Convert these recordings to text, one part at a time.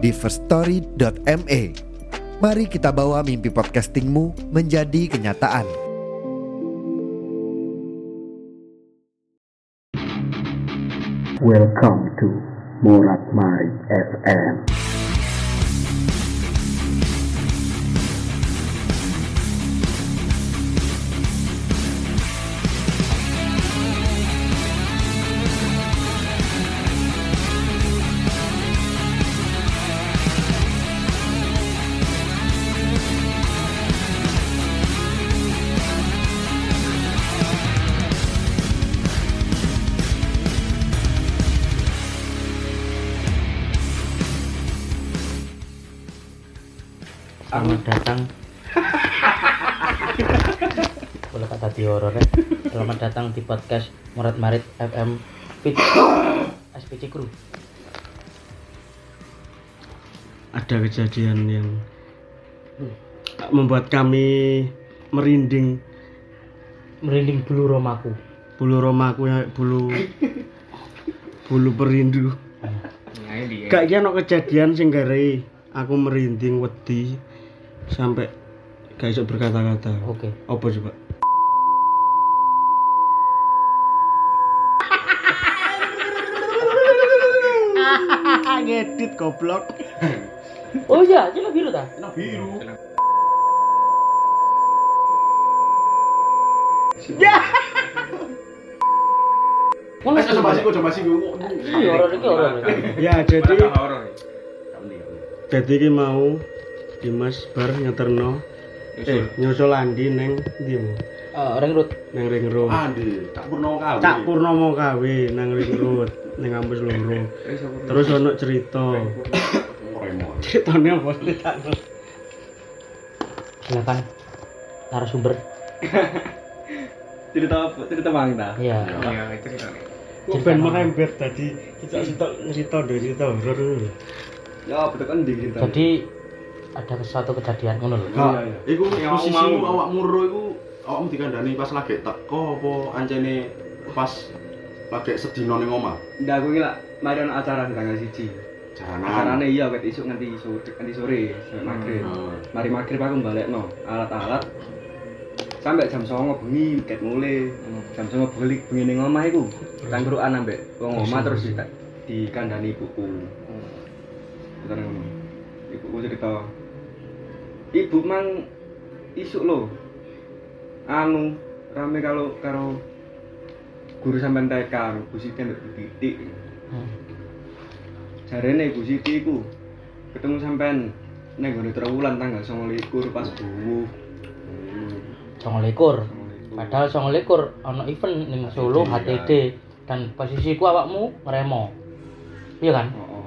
di firststory.me. Mari kita bawa mimpi podcastingmu menjadi kenyataan. Welcome to Morat Marit FM. Datang. Boleh kata di horor ya. Selamat datang di podcast Murat Marit FM Fit SPC Crew. ada kejadian yang membuat kami merinding Merinding bulu romaku. bulu romaku ya bulu bulu perindu gak kira no kejadian sing aku merinding wedi sampai gak iso berkata-kata Oke. apa coba ngedit goblok Oh iya, ini biru ta? biru. Ya. coba sih, coba sih Iya, horor iki horor. ya jadi jadi ki mau Dimas bar nyeterno eh nyusul Andi neng ndi Mo? Eh, ring road. neng ring road Andi, tak purno kali. Cak Purnomo kawe nang ring road neng kampus loro terus ono cerita Remon. ceritanya apa ceritanya Silakan narasumber. cerita apa? cerita bang ta Iya. kok ben merembet tadi kita cerita cerita dari cerita horor dulu ya betul kan di cerita Jadi ada satu kejadian ngono lho. Kak, iku Yang awakmu posisimu mau. awak muru iku awakmu dikandani pas lagi teko apa ancene pas lagi sedina ning omah. ndak aku iki lak mari ono acara di tanggal siji Jaranan. acarane iya wet isuk nganti sore nganti sore sampai maghrib Hmm. mari maghrib aku balekno alat-alat sampai jam 09.00 bengi ket mulai jam 09.00 bengi bengi ning omah iku tangkruan ambek wong omah terus di dikandani ibuku Bentar ngono ibuku cerita ibu mang isuk lo anu rame kalau karo guru sampean TK Bu Siti ambek Bu Titik Hmm. jarene Ibu Siti iku ketemu sampean neng gone Trowulan tanggal 29 pas buwu. Songo likur. Padahal songo likur ono event ning Solo HTD dan posisiku awakmu ngeremo. Iya kan? Heeh.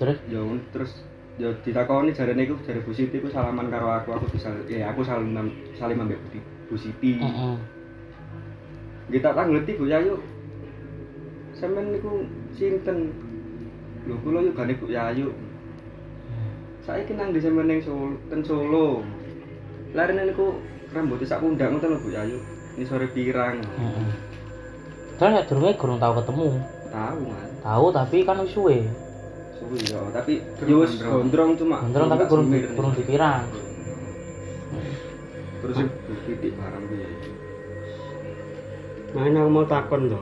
Terus Ya terus ya ditakoni jarene iku jare Bu Siti iku salaman karo aku, aku bisa ya aku salim salim ambek Bu, Ti- Bu Siti. heeh. Kita tangleti Bu Yayu. Sampeyan niku sinten? Lho kula yo gane Bu Yayu. Saiki nang di sampeyan ning Solo, ten Solo. Larene niku rambutnya sak pundak ngoten lho Bu Yayu. Ini sore pirang. Heeh. Soalnya durunge gurung tau ketemu. Tahu kan. Tahu tapi kan wis suwe. Suwi ya, tapi yo wis gondrong cuma. Gondrong tapi gurung di, gurung dipirang. Terus titik barang piye? nah aku mau takon toh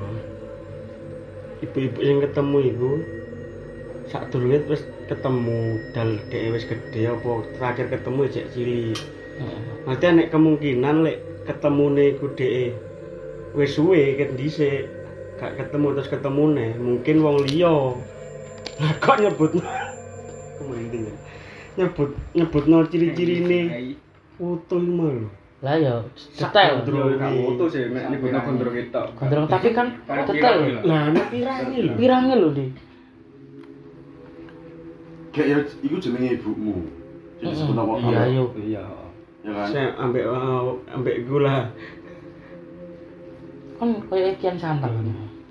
ibu-ibu yang ketemu itu saat dulu terus ketemu dal dek wis gede apa terakhir ketemu cek cilik. Nanti nek kemungkinan lek ketemu nih ku DE wis suwe ket dhisik gak ketemu terus ketemu nih mungkin wong liya lah kok nyebut kemudian nyebut nyebut no ciri-ciri nih foto ini mah lho Lah ya detail. Foto sih, nek ini guna gondrong itu. Gondrong tapi kan detail. lah nek pirange lho Pirangnya lho, Di. Kayak ya iku jenenge ibumu. Jadi disebut nama Iya. Iya. Ya kan? Saya ambek uh, ambek gula. Kan kayak kian santang.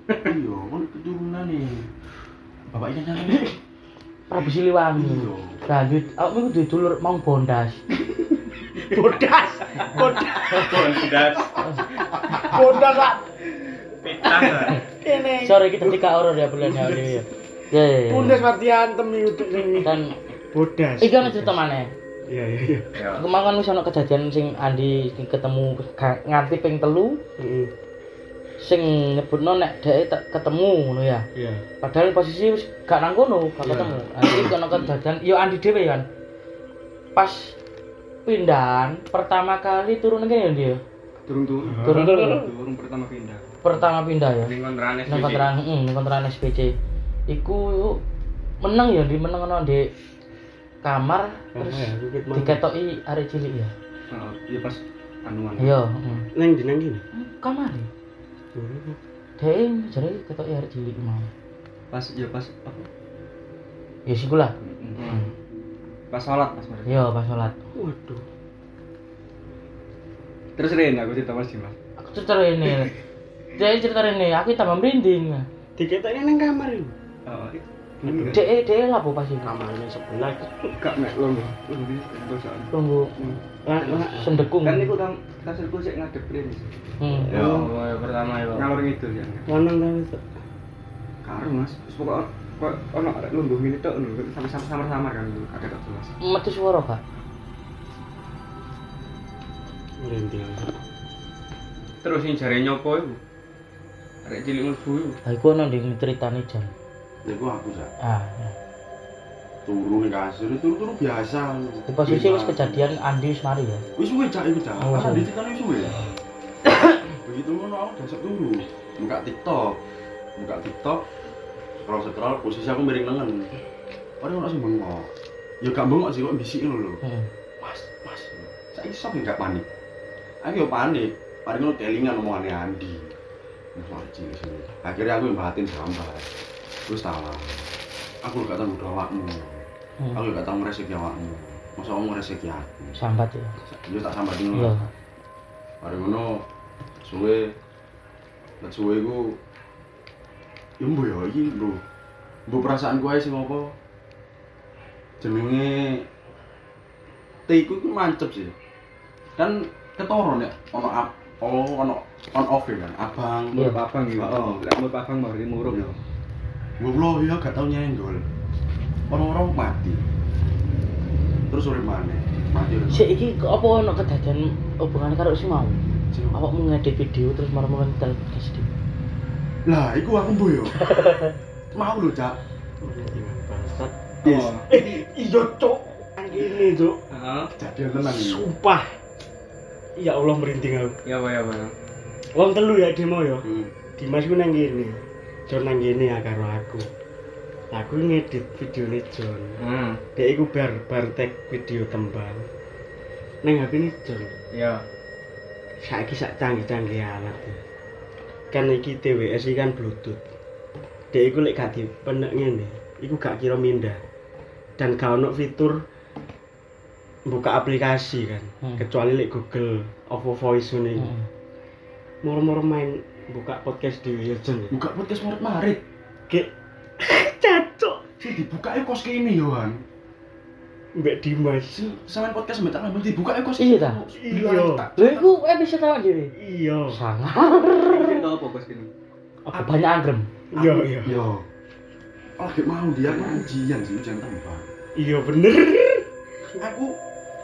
Iya, kan keturunan nih. Bapak ini nyanyi. Prabu Siliwangi. Iya. Lanjut, aku iku duwe dulur mau bondas. Bodas. Bondas. Bodas Pak. Pita. Kene. Sorry kita tiga orang ya bulan ya. Ya ya. ya. Bodas mati antem YouTube sing Dan bodas. iki ana cerita maneh. Iya iya iya. Ya. Kemarin wis ana kejadian sing Andi sing ketemu ga- nganti ping telu Heeh. Sing nyebutno nek dhek tak ketemu ngono ya. Iya. Padahal posisi wis gak nang kono, gak Iya. ketemu. Nanti kono kejadian yo Andi dhewe kan. Pas pindahan pertama kali turun kene ya dia. Turun-turun. Turun turun. Turun pertama pindah. Pertama pindah ya. Ning kontrakan heeh, nang kontrakan SPC. Iku meneng ya di meneng ono di kamar terus ya, diketoki arek cilik ya. Heeh, iya pas anuan. Iya, heeh. Nang di nang gini. Kamar. Dek jare ketoki arek cilik mau. Pas ya pas apa? Ya siku lah. Heeh. Pas sholat pas mereka. Iya, pas sholat. Waduh. Terus Ren aku cerita Mas Dimas. Aku cerita ini. Dia cerita ini, aku tambah merinding. Diketoknya nang kamar itu. Oh, Dek, dek lah apa sih? Kamarnya sebelah. Gak mek. Tunggu Lah lah. sendekung. Kan niku kan kasurku sik ngadep. Hmm. Ya. Oh, pertama ya. Ngalor ngidul ya. Lanang ta wis. Karo Mas, wis pokok kok ono arek lungguh ngene tok lho, sampai samar-samar kan kakek tok jelas. Metu suara, Kak. Merinding. Terus sing jare nyopo iku? Arek cilik mlebu iku. Ha iku ono jan. Ya gua aku sak. Ah. ya. Turun ning kasur, turu-turu biasa. Di posisi wis kejadian Andi wis mari ya. Wis suwe cak iku cak. Oh, Karena suwe. di ceritanya wis suwe. Begitu ngono aku dasar turu. Buka TikTok. Buka TikTok. Scroll scroll posisi aku miring lengan. Orang ono sing bengok. Ya gak bengok sih kok bisik ngono lho. Heeh. Mas, mas. Saiki sok gak panik. Aku yo panik. Paling ngono kelingan omongane Andi. Cilik sini. Akhirnya aku yang batin sampai. Terus tawa. Aku gak tahu awakmu. Hmm. Aku gak tahu ngereseki awakmu. Masa kamu ngereseki aku? Sambat ya. Yo tak sambat Iya. ngono. Mari ngono suwe nek suwe iku yo mbo yo iki mbo. Mbo perasaanku ae sing apa? Jenenge T iku iku mancep sih. Kan ketoro nek ono up oh ono on off ya kan abang Iya. Muruk abang gitu. Lek muruk abang mau di muruk. Iya. Goblok ya gak tau nyenggol. Orang-orang mati. Terus urip maneh. Mati urip. Sik iki kok apa ono kejadian hubungannya karo si mau? Sing- Awakmu ngedit video terus marah-marah nyetel podcast di. Lah, iku aku mbo yo. Mau lho, Cak. Bangsat. Yes. Iya. Nang Ini, Cuk. Heeh. Jadian tenan. Sumpah. Ya Allah merinding aku. Ya apa ya apa. Wong telu ya demo ya. Hmm. Dimas ku nang kene. Jon nang kene ya karo aku. Lah aku ngedit videone Jon. Hmm. Dek iku bar bar tag video tembang. Nang HP ini Jon. Ya. Saiki sak canggih-canggih alat. Kan iki TWS iki kan Bluetooth. Dek iku lek gak dipenek ngene, iku gak kira mindah. Dan gak ono fitur buka aplikasi kan. Hmm. Kecuali lek Google Ovo Voice iku. Heeh. Moro-moro main buka podcast ya Jon. Buka podcast Maret Marit. Kayak cacok Sing dibuka kos kene yo, Han. Mbak Dimas. Sing sampean podcast mbek tak dibuka kos Iya, ta? Iya. Lho iku episode awak dhewe. Iya. Sangat. Cerita apa bos ini? Apa banyak anggrem? Iya, iya. Yo. Lagi mau dia aku ujian sih ujian tembang. Iya bener. Aku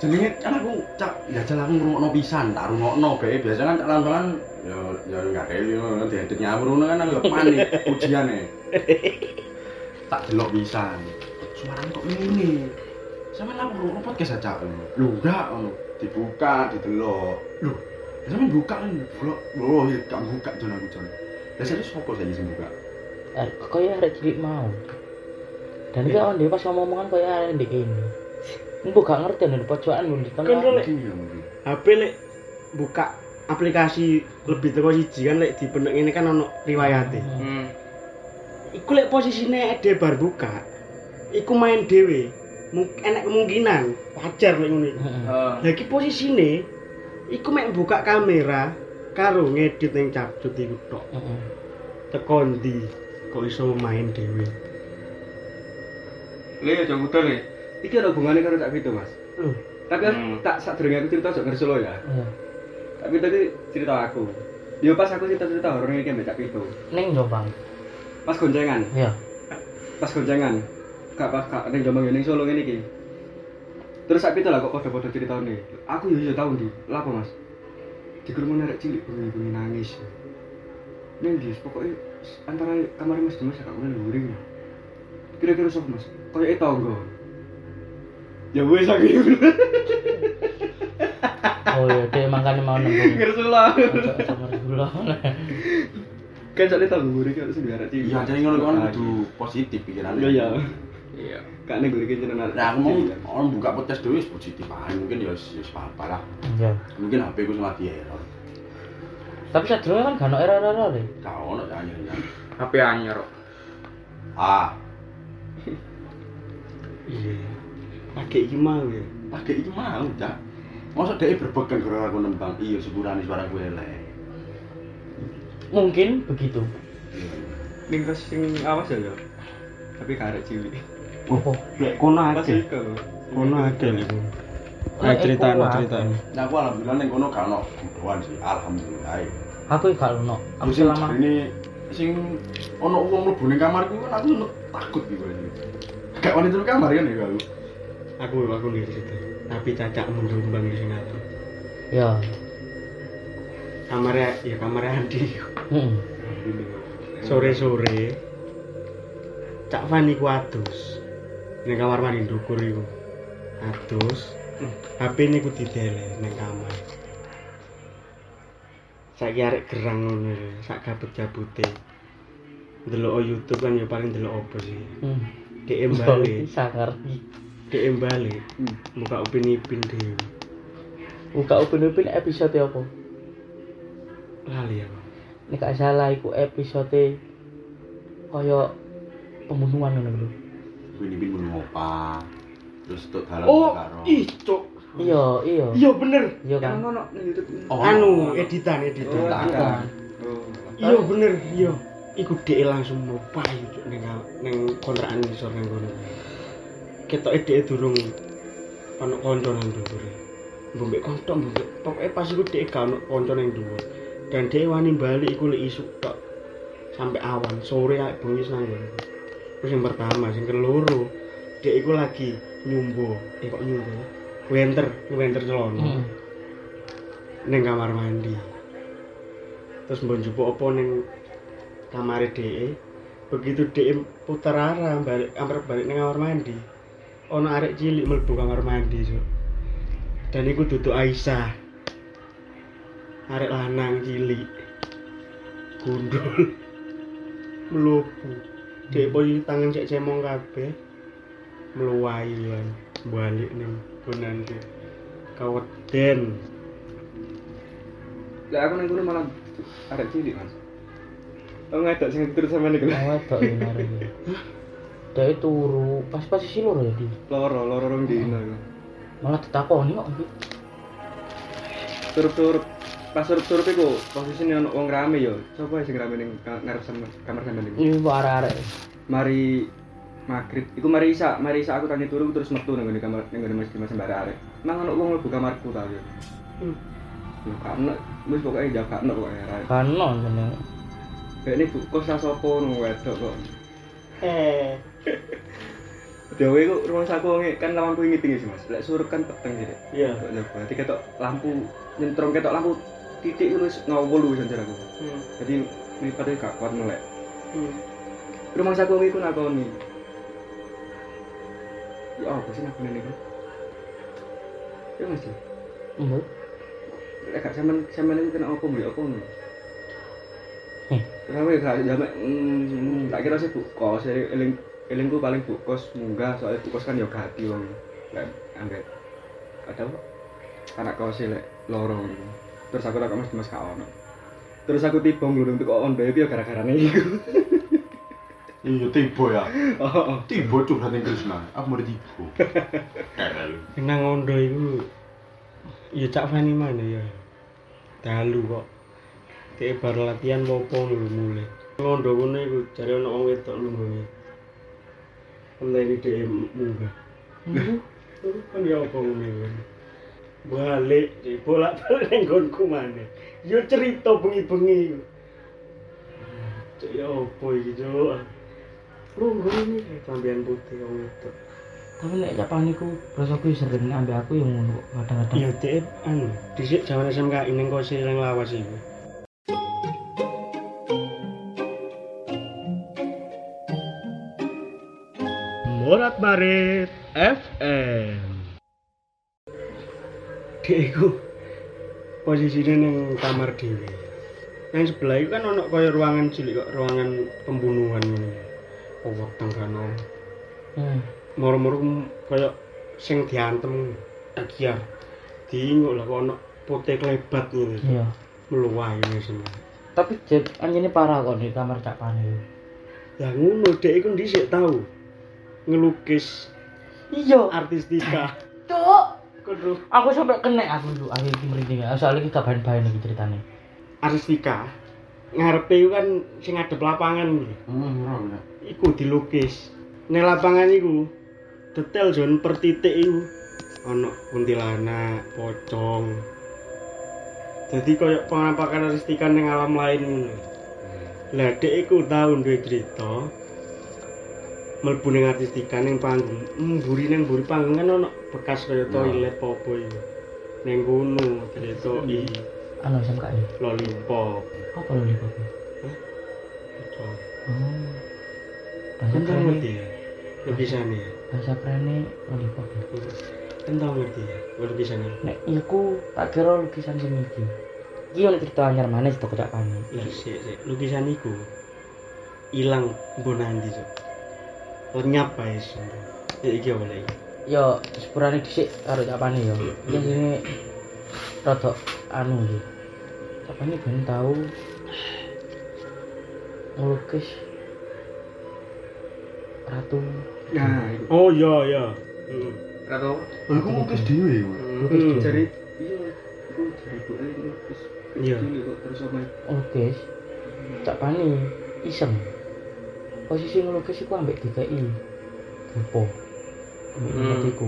jenenge kan aku cak ya jalan aku ngrungokno pisan, tak rungokno bae biasa kan tak lambangan ya ya enggak kayak ngono diedit ngono kan aku panik ujiane. Tak delok pisan. Suarane kok ngene. Sampe lah ngrungokno podcast aja. Lho enggak ngono. Dibuka, didelok. Lho, sampe buka kan. Lho, lho ya gak buka jon aku jon. Lah serius sopo sing sing buka? Eh, Kaya arek cilik mau. Dan iki awak dhewe pas ngomong-ngomongan kaya arek ndek kene. Mbok gak ngerti di pojokan lho di Kan tengah. lek Iya mungkin. HP lek buka aplikasi lebih teko siji kan lek dipenek ini kan ono riwayate. Hmm. Iku lek posisine ade bar buka. iku main dhewe. Enek kemungkinan wajar lek iku. Heeh. Eh, iki posisine iku mek buka kamera karo ngedit ning capcut iku tok. Heeh. Teko ndi kok iso main dhewe. Le aja ngudel le. Iki ada hubungannya karo Cak Vito, Mas. Loh, Tapi Hmm. tak sadurunge aku cerita sok ngerti Solo ya. Cak Vito iki cerita aku. Yo pas aku cerita-cerita horor iki mbek Cak Vito. Ning Jombang. Pas goncengan, Iya. pas goncengan. Gak pas gak ning Jombang yo ning Solo ngene iki. Terus Cak Vito lah kok padha-padha ceritane. Aku yo yo tau ndi. Lha apa, Mas? Dikerumuni arek cilik bengi-bengi nangis. Ning ndi pokoknya antara kamar Mas Dimas mulai luring. Kira-kira sok Mas? Kayak tangga. Ya wis aku Oh iya, dia makanya mau nembung. ngerti lah. Kan soalnya tau gue kan harus biar cilik Iya, jadi ngono kan kudu positif pikirannya. iya iya iya kak nih gue kira jenengan Nah, aku mau orang buka podcast dulu positif aja. Mungkin ya wis wis apa-apa lah. Iya. Mungkin HP ku sing lagi error. Tapi sadurunge kan gak ono error-error deh. Gak ono ya anyar HP anyar kok Ah, iya. Lagi iki mau ya. pakai iki mau, Cak. Masa dia berpegang gara aku nembang, iya sepurane suara gue elek. Mungkin begitu. ning kos sing awas ya ya tapi karek cilik Opo? Lek kono iku Kono lek. Oh, Ayo critakno, iku critakno. Nah, aku alhamdulillah ning kono gak ono budoan sih, alhamdulillah. Aku gak ono. Aku selama ini sing ono wong mlebu ning kamarku kan aku takut gitu. Gak wani turu kamar kan ya aku. Aku aku nggih cerita. Tapi cacak mendumbang di sini aku. ya. Kamarnya ya kamarnya Andi. Heeh. Sore-sore Cak Fani ku adus. Ning kamar mandi ndukur iku. Adus. HP ini ku didele ning kamar. Saiki arek gerang ngono lho, sak gabut-gabute. Ndelok YouTube kan ya paling ndelok opo sih. Hmm. DM balik. DM balik. Buka upin ipin dhewe. Buka upin-upin episode apa? Lali aku. Nek gak salah iku episode kaya pembunuhan ngono lho. Ini bin mun ngopa. Terus tok dalan Oh, karo. ih, cok. Iya, iya. Iya bener. Iya kan. kan ono ning YouTube Oh, Anu editan editan. oh oh Iya bener, iya. Iku dhek langsung mlepayu cuk ning ning kontrakan isor ning kono. Ketoke dhek durung ono kanca nang dhuwur. Mbok kontok mbok. Pokoke pas iku dhek gak ono kanca nang dhuwur. Dan dhek wani bali iku lek isuk tok. Sampai awan sore ae bengi nang. Terus yang pertama, yang keloro, dhek iku lagi nyumbo. Eh kok nyumbo? Wenter, wenter celana. Heeh. ning kamar mandi. Terus mbok njupuk apa ning kamare dhek. Begitu dhek puter arah balik kamar balik ning kamar mandi. Ono arek cilik mlebu kamar mandi, Cuk. Dan iku duduk Aisyah. Arek lanang cilik. Gundul. Mlebu. Dhek poyi tangan cek cemong kabeh. Mluwahi kan balik ning gonanku. Kaweden. Lah aku nang malah arek cilik Mas. Oh ngedok sing terus sampean iku. Oh, wedok iki mari. Dia turu pas posisi loro ya di. Loro, loro rong dino iku. Malah ditakoni kok. Turup-turup pas turup-turup iku posisine ono wong rame yo. Sopo sing rame ning ngarep sama kamar sampean iku? Ini mbok arek-arek. Mari maghrib. Iku mari isa, mari isa aku tanya turu terus metu nang ngene kamar nang ngene Mas Dimas sembare arek. Mang ono wong mlebu kamarku ta yo. Hmm. Yo karena wis pokoke jaga no pokoke arek. Kano jeneng. Kayak ini kok sasopo nung wedok kok. Eh, Dewe kok rumah saku nge, kan lampu ini tinggi sih mas. Lek surup kan peteng. Dek. iya. Jadi ketok lampu nyentrong ketok lampu titik itu ngawul lu senjata aku. Hmm. Jadi pada gak kuat melek. Hmm. Rumah saku nge ku nakoni. Ya apa sih nakoni ini? Ya mas. Mbok. Lek gak sampean sampean itu kena apa beli apa nih? Hmm. Kenapa ya gak jamek? Hmm, tak kira sih bu kos, jadi eling elingku paling bu kos munggah soalnya bu kos kan ya gati wong. Lek ambek ada apa? Anak kos lek loro gitu. Terus aku tak mas mas gak ono. Terus aku tiba ngulung tuh kok ondo itu ya gara-gara nih. Iya tiba ya. Oh, oh. Tiba curhat ning Krisna. Aku mau tiba. Nang ondo iku ya cak Fani mana ya dalu kok kayak bar latihan popo lho mulai ngondo kono iku jare ono wong wedok lungguhe Enteni dhek munggah kan ya apa ngene balik di bolak balik ning nggonku maneh yo cerita bengi-bengi iku Cek ya apa iki cuk Lungguh ini sampean putih wong wedok Tapi nek capan niku rasaku sering ambek aku yang ngono kadang-kadang. Iya, dek anu, dhisik jaman SMK ini kok sing lawas iku. Morat Barit FM. Iku posisine ning kamar dhewe. Yang sebelah itu kan ono kaya ruangan cilik kok, ruangan pembunuhan ngene. Oh, weteng kan ono. Hmm. moro-moro kaya sing diantem agiar diinguk lah ono putih klebat ngene Iya. meluwah ini semua Tapi jet anjene parah kok di kamar cak pan iki. lah ngono dek iku dhisik tau ngelukis Iya. artistika Cuk. Aku sampai kena aku dulu akhir iki merinding. Soalnya kita bahan-bahan iki ceritane. artistika ngarepe iku kan sing ngadep lapangan iki Hmm, iku dilukis ning lapangan iku detail jon per titik iku ono kuntilanak, pocong. Jadi koyo penampakan artistika ning alam lain ngono. Lah dek iku tau duwe cerita mlebu ning artistika ning panggung. Mburi ning mburi panggung kan ono bekas kaya toilet popo iku. Ning kono ceritoki Anu SMK ya. lollipop. Apa lipat? Pocong. Oh. Bahasa Kan tau keren. ngerti ya? Lukisannya ya? Bahasa keren lollipop. ya. Kan tau ngerti ya? Lukisannya? Nek iku tak kira lukisan sing iki. Iki ono cerita anyar maneh cerita kocak pane. Lah sik sik lukisan iku ilang mbok nanti cok. Lenyap bae sumpah. Ya iki apa lagi? Yo sepurane dhisik karo cak pane yo. Iki sini rada anu iki. Cak pane ben tau ngelukis ratu Nah. Oh iya iya. Ratu Lah iku mukis dhewe cari iya, iku cari ibu ae terus Iya. terus omae. ngelukis cak pane iseng posisi ngelukis iku ambek DKI Rupo ambek Hmm. iku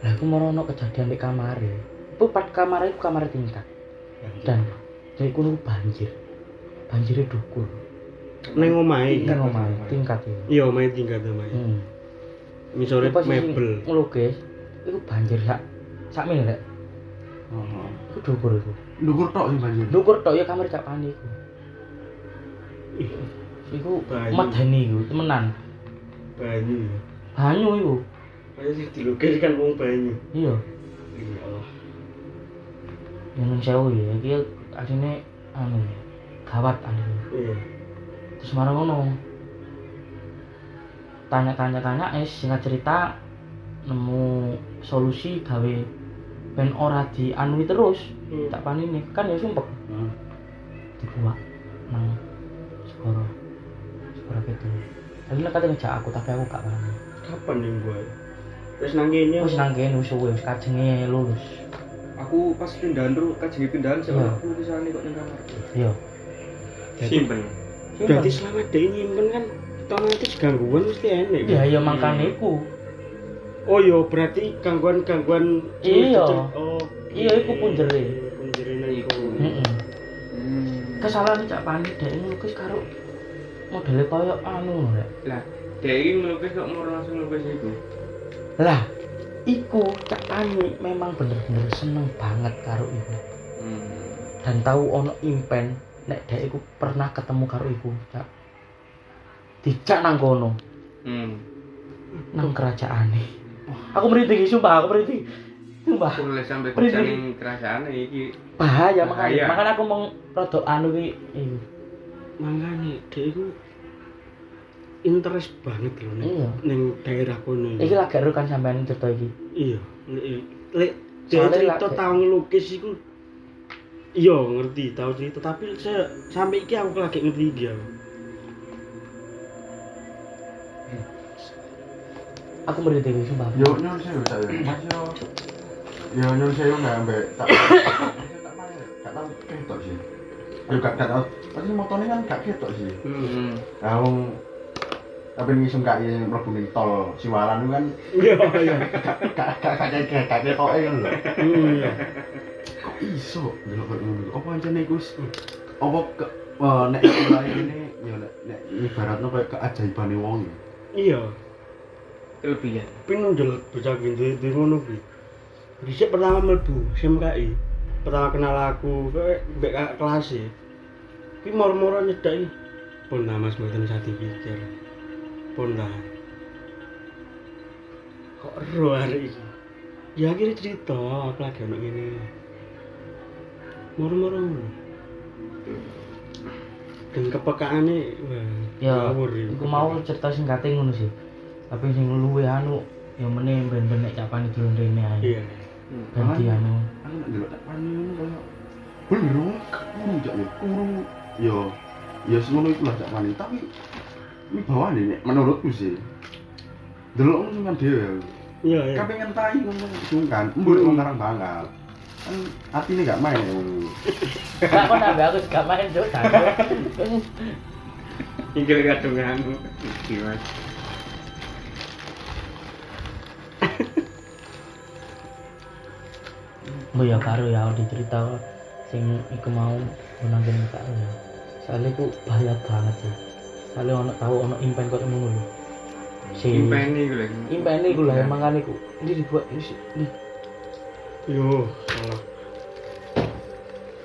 lah aku mau ono kejadian di kamar itu pas kamar itu kamar tingkat dan dari kuno banjir banjirnya dukur Neng omahe. ini ngomong tingkat itu Iya omahe tingkat omahe. hmm. Posisi mebel. ngelukis itu banjir sak sak mil rek Heeh. itu dukur itu Ndukur tok sing banjir. dukur tok ya kamar cak pani iku iku Banyu. medeni iku temenan Banyu. banyu iku Kayak sih dilukis kan wong banyu. iya Iya Allah. yang sewu ya iki asline anu ya gawat anu Iya. terus marah ngono tanya-tanya tanya eh singkat cerita nemu solusi gawe ben ora di anui terus Hmm. tak panini kan ya sumpek Heeh. dibuat nang segoro segoro gitu tadi lah katanya ngejak aku tapi aku gak paham Kapan nih buat? Terus nang kene. wis nang kene wis suwe wis kajenge lulus Aku pas pindahan dulu kajengi pindahan sih Iya. aku lukisan kok ning kamar. iya Simpen. Berarti selama dia nyimpen kan otomatis gangguan mesti enek. iya kan? iya makane iku Oh iya, berarti gangguan-gangguan Iya. Oh. Iya, iku punjere. Punjere nang iku. heeh Hmm. kesalahan cak pani dek ngelukis karo modelnya koyo anu lho Lah, dia ini ngelukis kok mau langsung ngelukis itu. lah iku cak pani memang bener-bener seneng banget karo iku Hmm. dan tahu ono impen nek dek iku pernah ketemu karo iku cak dijak nang kono Hmm. nang kerajaan aku merinding sumpah aku merinding sumpah Aku boleh sampai ning kerajaan iki. bahaya makanya Bahaya. makanya aku mau rada anu iku Mangane dia iku interest banget loh ning iya ning daerah kono. iki. iki lagi seru kan sampean cerita iki Iya. Lek cerita tau ngelukis iku Iya ngerti tahu cerita tapi saya sampai iki aku lagi ngerti iki aku. Aku mrene dhewe sumpah. Yo nyun sewu saya. Mas yo. Yo nyun sewu nggak ambek tak. Tak. Gak tau ketok sih. Yo gak gak tau. Tapi motornya kan gak ketok sih. Hmm. Nah, wong tapi ngisum gak yang mlebu ning tol Siwalan kan Iya, iya. gak gak gak gak gak gak ketoke kan lho. Hmm, iya. Kok iso delok koyo ngono? Apa ancene iku apa ke eh, nek ini ya nek nek ibaratno koyo keajaibane wong ya. Iya. Kelebihan. Tapi nundel bocah gitu di ngono kuwi. Dhisik pertama mlebu SMKI. Pertama kenal aku kayak mbek kakak kelas e. Ki moro-moro nyedaki. Pun nah Mas mboten usah dipikir. Pun dah. Kok ero hari iki? Ya akhirnya cerita aku lagi ono ngene. Moro-moro. Dan kepekaane. Ya, iki. iku mau cerita singkate ngono sih. Tapi sing luwe anu ya meneh ben-ben nek capane durung rene ae. Iya. Ganti anu. Aku nek delok tak pani ngono koyo bener wong kuru jak ya. Kuru yo ya semono iku lah jak pani tapi ini bawane nek menurutku sih. Delok ngono sungkan dhewe. Iya, iya. Kapengen tai ngono sungkan. Mbok wong karang bangal. Kan atine gak main ya ambek aku gak main kadunganmu. Gimana? Oh ya karo ya udah cerita sing iku mau menanggen karo ya. Soalnya iku bahaya banget sih. Soalnya ono tahu ono impen kok ngono lho. Si Impeni iku lagi. impen iku lah emang kan iku. Ini dibuat ini. Ini Yo, salah.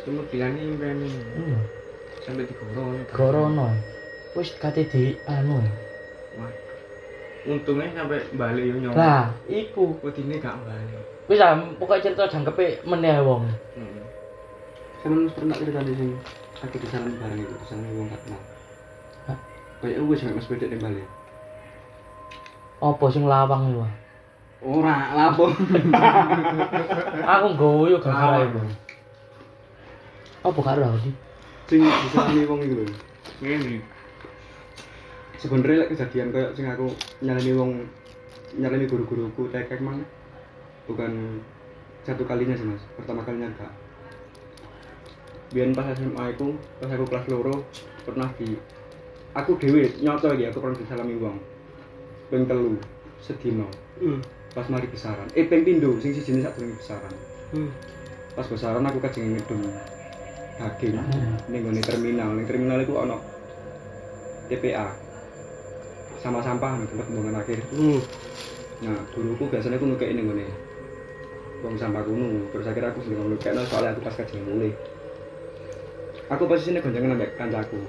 Cuma bilangnya impeni. iya. Sampai digorong. Gorono. Wis kate di anu. Wah. Untungnya sampai balik yang nyolong. Lah, iku. Kudine gak balik. Wis ah pokoke cerita jangkepe meneh wong. Hmm. Sampeyan pernah cerita di sini. Aku di sana bareng itu di sana wong gak kenal. Hah? Kayak gue sampe mas bedek ning balik. Apa sing lawang iku? Ora, lapo. Aku nggoyo gara-gara iku. Apa karo aku sih? Sing disalami wong iku lho. Ngene. Sebenarnya lek kejadian kayak sing aku nyalani wong nyalani guru-guruku tekek mang bukan satu kalinya sih mas pertama kalinya enggak biar pas SMA aku pas aku kelas loro pernah di aku dewe nyoto ya aku pernah disalami wong ping telu sedino Hmm. pas mari besaran eh ping pindho sing sijine sak durunge besaran Hmm. pas besaran aku kajeng ngedung daging Hmm. ning nggone terminal ning terminal iku ono TPA sama sampah nih tempat pembuangan akhir Hmm. nah guruku biasanya aku ngekek ning nggone buang sampah kuno. Terus akhirnya aku sendiri ngekekno soalnya aku pas kajeng mulai. Aku posisinya gonjangan ambek kancaku.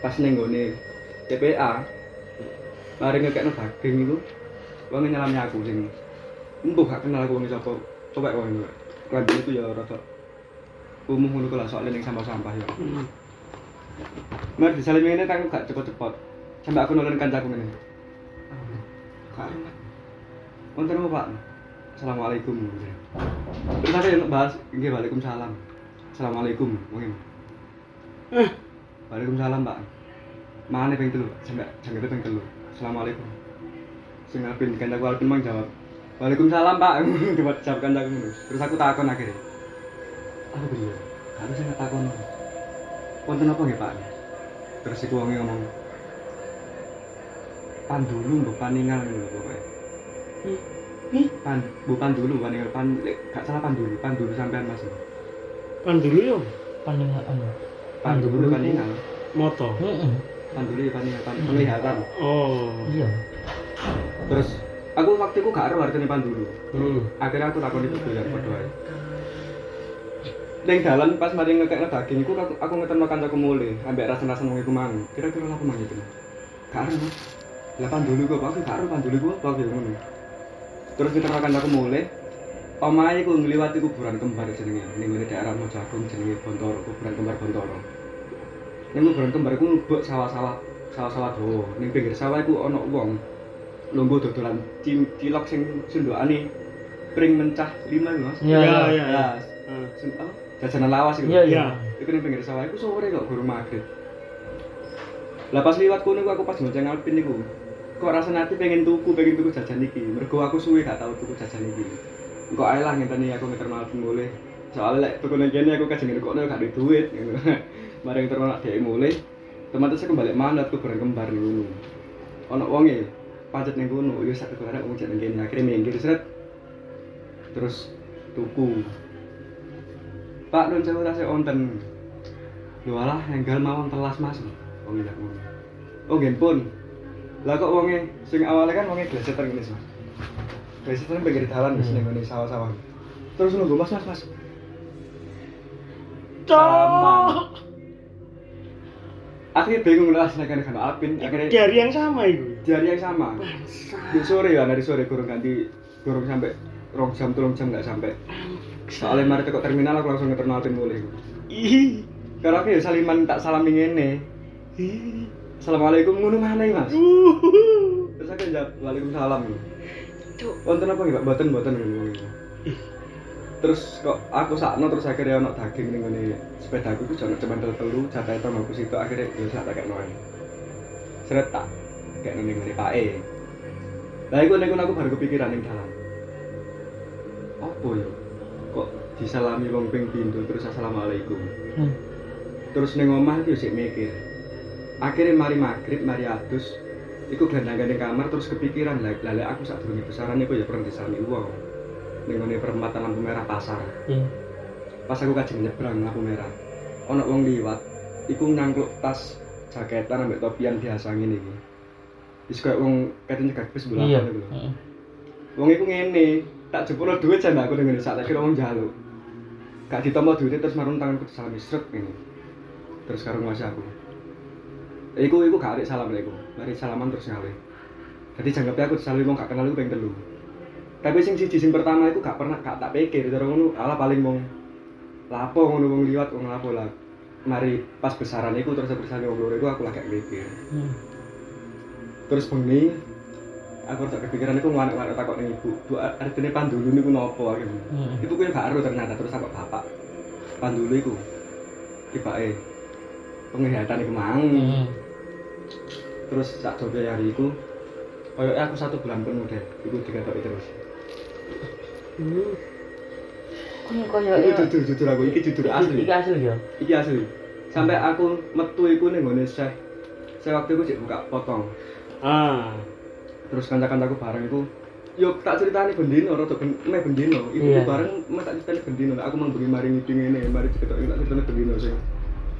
Pas ning nggone TPA mari ngekekno daging iku wong nyalami aku sing embuh gak kenal aku wong sapa coba wong itu kelanjut itu ya rada umuh ngono ku lah soalnya ning sampah-sampah ya. Hmm. Mari disalimi ini kan gak cepet-cepet. Sampai aku nolak kancaku ngene. Kak Wonten apa Pak? Assalamualaikum. Terus aku yang bahas, nggih Waalaikumsalam. Assalamualaikum. Mungkin. Eh. Waalaikumsalam, Pak. Mana ping telu? Sampai jangkete ping telu. Assalamualaikum. Sing alpin kancaku alpin mang jawab. Waalaikumsalam, Pak. Dibuat jawab kancaku ngono. Terus aku takon akhirnya. Aku beliau. Kalau saya takon. Wonten apa nggih, Pak? Terus iku wonge ngomong. Pandulu mbok paningal ngono pokoke. Ih, Pan, bu Pandulu, paningal pan, lek, gak salah Pandulu, Pandulu sampean Mas. Kan dulu yo paningan anu. Pandulu paningal, moto. Heeh. Pandulu ya pan, penglihatan. Oh. Iya. Terus aku waktu itu gak ero artine Pandulu. Hmm. Akhirnya aku takoni ibu ya ae. Ning dalan pas mari ngekekno daging iku aku, aku ngeterno kancaku mule, ambek rasa-rasa wong iku mang. Kira-kira apa mang itu? Gak. Lah Pandulu kok aku gak ero Pandulu ku apa gitu ngono. Terus kita makan aku mulai Omahe ku ngliwati kuburan kembar jenenge ning ngene daerah Mojagung jenenge Bontoro, kuburan kembar Bontoro. Ning kuburan kembar iku nubuk sawah-sawah sawah-sawah dawa. Ning pinggir sawah iku ana wong lungguh dodolan cim- cilok sing sundukane pring mencah lima Mas. Iya, iya. iya, iya. Ya, apa? Jajanan lawas iku. Iya, iya. Iya. Iku ning pinggir sawah iku sore kok guru maghrib. Lah pas liwat kono aku pas ngonceng Alpin niku. Kok rasane ati pengen tuku, pengen tuku jajan iki. Mergo aku suwe gak tau tuku jajan iki. Engko ae lah ngenteni aku ngeter Alpin mulai. Soalnya lek tuku nang kene aku kajeng ngerokokno gak duwe duit. gitu. Mari ngeter nak dhek mulai. Teman-teman saya kembali mandat tuh bareng kembar ngono. Ono wonge pancet ning kono, yo sak tukaran wong jeneng kene akhirnya minggir seret. Terus tuku. Pak nun sewu tasih onten. Lho alah enggal mawon telas Mas. Wong ngono. Oh nggih pun. Lah kok wonge sing awalnya kan wonge gleseter ngene Mas. Gleseter pinggir dalan wis ning ngene sawah-sawah. Terus nunggu Mas Mas Mas. Sama. Akhirnya bingung lah senakan kan Alpin. Akhirnya di hari yang sama itu di hari yang sama. Di sore ya, dari sore kurang ganti kurang sampai rong jam tolong jam nggak sampai. Soalnya mari tekok terminal aku langsung ngeterno Alpin mulai. ih Karena aku ya saliman tak salam ngene. Assalamualaikum ngono mana ya, Mas? Terus aku jawab Waalaikumsalam. Cuk. Wonten apa nggih, Pak? Mboten mboten ngono. Terus kok aku sakno terus akhirnya ono daging ning ngene sepedaku iku jono cemandel telu, jatah itu aku situ akhirnya ya sak tak kekno ae. Seret tak kayak ning ngene pake. Lah iku nek aku baru kepikiran ning dalan. Apa ya? Kok disalami wong ping pindho terus assalamualaikum. Hmm. Terus ning omah iki sik mikir. Akhirnya mari maghrib, mari adus, iku gandang-gandeng kamar terus kepikiran lah lek aku sak durunge besaran iku ya pernah disalami wong. Ning ngene perempatan lampu merah pasar. Iya. Pas aku kajeng nyebrang lampu merah. Ono wong liwat, iku ngangkluk tas jaketan ambek topian biasa ngene iki. Wis koyo wong kate nyegak bis bola Iya. ngono lho. Heeh. Wong iku ngene, tak jebul duit jan aku ngene sak tak kira wong njaluk. Gak ditompo duitnya terus marun tanganku disalami sret ngene. Terus karo ngasih aku. Iku iku gak arek salam lek iku. Mari salaman terus ngale. Jadi jangkepe aku disalami wong gak kenal iku ping telu. Tapi sing siji sing pertama iku gak pernah gak tak pikir cara ngono, ala paling wong lapo ngono wong liwat wong lapo lah. Mari pas besaran iku terus disalami wong loro iku aku lagi mikir. Hmm. terus bengi aku tak kepikiran iku nganek-nganek takok ning ibu bu artine pandulu niku nopo akhirnya Hmm. ibu kuwi gak ero ternyata terus takok bapak pandulu iku tibake penglihatan iku mang Hmm. Terus sak joge hari iku koyo aku satu bulan penuh deh iku diketoki terus. Koyo koyo iki jujur jujur aku iki jujur asli. Iki asli ya. iki asli. Sampai aku metu iku ning gone chef. Saya waktu itu cek buka potong. Ah. Terus kanca-kancaku bareng iku yo tak ceritani bendino rada ben meh bendino. Iku Iya. bareng meh tak ceritani bendino. Aku mang bengi mari ngidi ngene mari ceketok tak ceritani bendino sing.